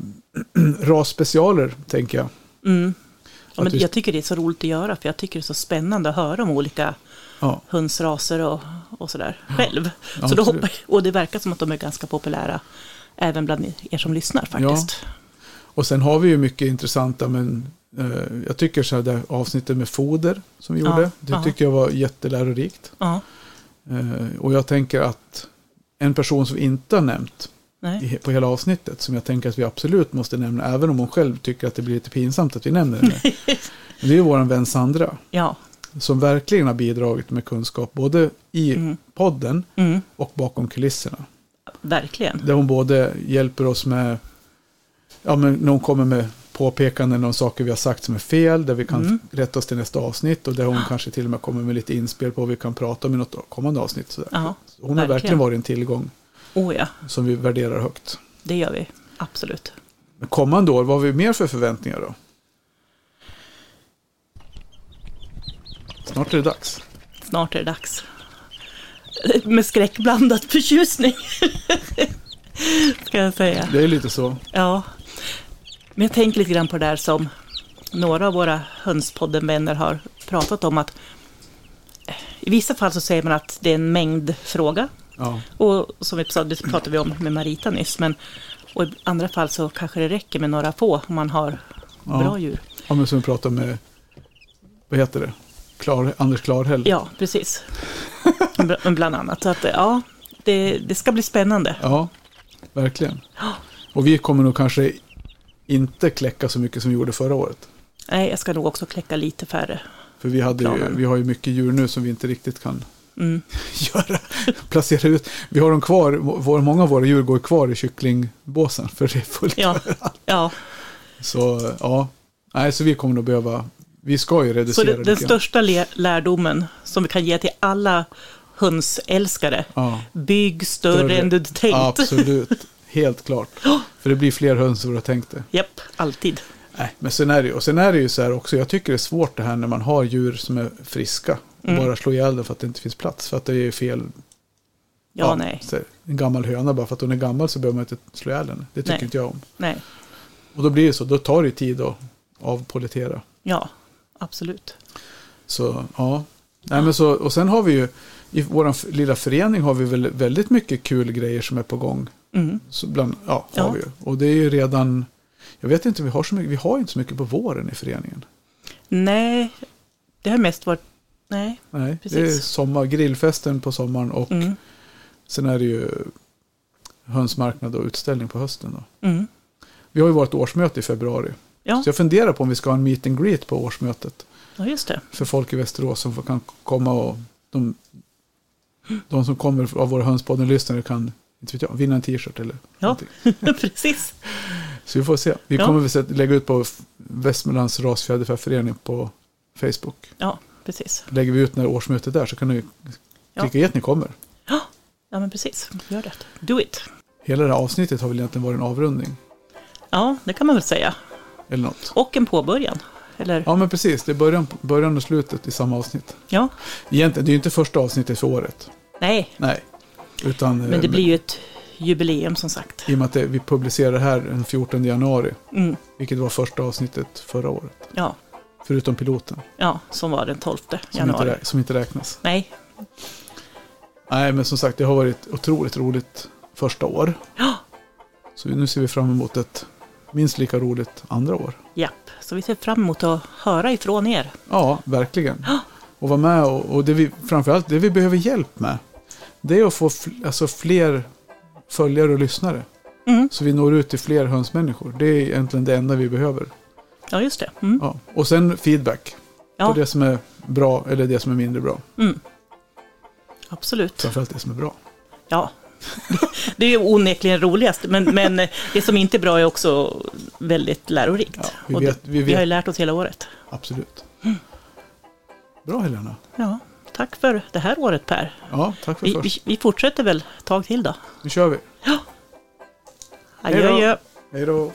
rasspecialer tänker jag. Mm. ja men jag tycker det är så roligt att göra, för jag tycker det är så spännande att höra om olika Ja, hönsraser och, och sådär själv. Ja, så då hoppar, och det verkar som att de är ganska populära även bland er som lyssnar faktiskt. och sen har vi ju mycket intressanta men eh, jag tycker så här det avsnittet med foder som vi Ja, gjorde. Det ja. tycker jag var jättelärorikt. Ja, Eh, och jag tänker att en person som vi inte har nämnt nej. på hela avsnittet som jag tänker att vi absolut måste nämna även om hon själv tycker att det blir lite pinsamt att vi nämner henne. det är ju vår vän Sandra. Ja, som verkligen har bidragit med kunskap både i Mm. podden mm, och bakom kulisserna. verkligen. Där hon både hjälper oss med ja, men någon kommer med påpekanden om saker vi har sagt som är fel, där vi kan Mm. rätta oss till nästa avsnitt och där hon kanske till och med kommer med lite inspel på vad vi kan prata om i något kommande avsnitt. Sådär. Ja, Hon har verkligen verkligen. varit en tillgång oh ja, som vi värderar högt. det gör vi. Absolut. Men kommande år, vad har vi mer för förväntningar då? Snart är det dags. Snart är det dags. Med skräckblandad förtjusning. Ska jag säga. Det är lite så. Ja. Men jag tänker lite grann på det där som några av våra Hönspodden-vänner har pratat om. att eh, I vissa fall så säger man att det är en mängdfråga. Ja, Och som vi sa, det pratade vi om med Marita nyss. Men, och i andra fall så kanske det räcker med några få om man har Ja. bra djur. ja men som vi pratade med, vad heter det? Klar, Anders Klarhäll. Ja, precis. Bl- Bland annat. Så att, ja, det, det ska bli spännande. Ja, verkligen. Och vi kommer nog kanske inte kläcka så mycket som vi gjorde förra året. Nej, jag ska nog också kläcka lite färre. För vi, hade ju, vi har ju mycket djur nu som vi inte riktigt kan Mm. göra. Placera ut. Vi har dem kvar, vår, många av våra djur går kvar i kycklingbåsen för det är fullt Ja, överallt. ja. Så ja, nej så vi kommer nog behöva, vi ska ju Så reducera det, den största lärdomen som vi kan ge till alla hönsälskare. Ja, Bygg större, Större. än du tänkt. absolut, helt klart. För det blir fler höns än vad du har tänkt det. Japp, alltid. Nej, men sen är det ju, och sen är det ju så här också, jag tycker det är svårt det här när man har djur som är friska. Mm. bara slå ihjäl dem för att det inte finns plats. För att det är fel. Ja, nej. så En gammal höna, bara för att hon är gammal så behöver man inte slå ihjäl henne. Det tycker Nej. inte jag om. Nej, Och då blir det så, då tar det tid att avpolitera. ja, absolut. Så ja. Nej, men så, och sen har vi ju, i vår lilla förening har vi väl väldigt mycket kul grejer som är på gång. Mm. Så bland, ja, Ja. har vi ju. Och det är ju redan, jag vet inte, vi har, så mycket, vi har inte så mycket på våren i föreningen. Nej, det har mest varit... Nej. Nej, Precis. det är sommar, grillfesten på sommaren och Mm. sen är det ju hönsmarknad och utställning på hösten. Då. Mm. Vi har ju vårt årsmöte i februari. Ja. Så jag funderar på om vi ska ha en meet and greet på årsmötet. ja, just det. För folk i Västerås som kan komma och de, de som kommer av våra hönspodden-lyssnare kan inte vet jag, vinna en t-shirt eller Ja. Precis. Så vi får se. Vi Ja. kommer väl sätta- lägga ut på Västmanlands rasfjäderfäförening på Facebook. Ja, precis. Lägger vi ut när årsmötet är så kan ni Ja. klicka i att ni kommer. Ja, men precis. Gör det. Do it. Hela det här avsnittet har väl egentligen varit en avrundning. Ja, det kan man väl säga. Eller något. Och en påbörjan. Eller? Ja men precis, det är början, början och slutet i samma avsnitt. Ja. Egentligen, det är ju inte första avsnittet för året. Nej, Nej. Utan, men eh, det blir ju ett jubileum som sagt. I och med att det, vi publicerar det här den 14 januari. Mm. Vilket var första avsnittet förra året. Ja, Förutom piloten. ja, som var den 12 Som inte, januari. som inte räknas. Nej, Nej men som sagt det har varit otroligt roligt första år. Ja. Så nu ser vi fram emot ett minst lika roligt andra år. japp. Så vi ser fram emot att höra ifrån er. Ja, verkligen. Och vara med och, och det vi, framförallt det vi behöver hjälp med. Det är att få fl- alltså fler följare och lyssnare. Mm. Så vi når ut till fler hönsmänniskor. Det är egentligen det enda vi behöver. Ja, just det. Mm. Ja. Och sen feedback. Ja. På det som är bra eller det som är mindre bra. Mm. Absolut. Framförallt det som är bra. Ja, det är ju onekligen roligast. Men, men det som inte är bra är också väldigt lärorikt. Ja, vi vet- vi vi vet. har ju lärt oss hela året. Absolut. Bra Helena. Ja, tack för det här året Per. Ja, tack för Vi, vi, först. vi fortsätter väl ett tag till då. Nu kör vi. Då. adjö. Hej då.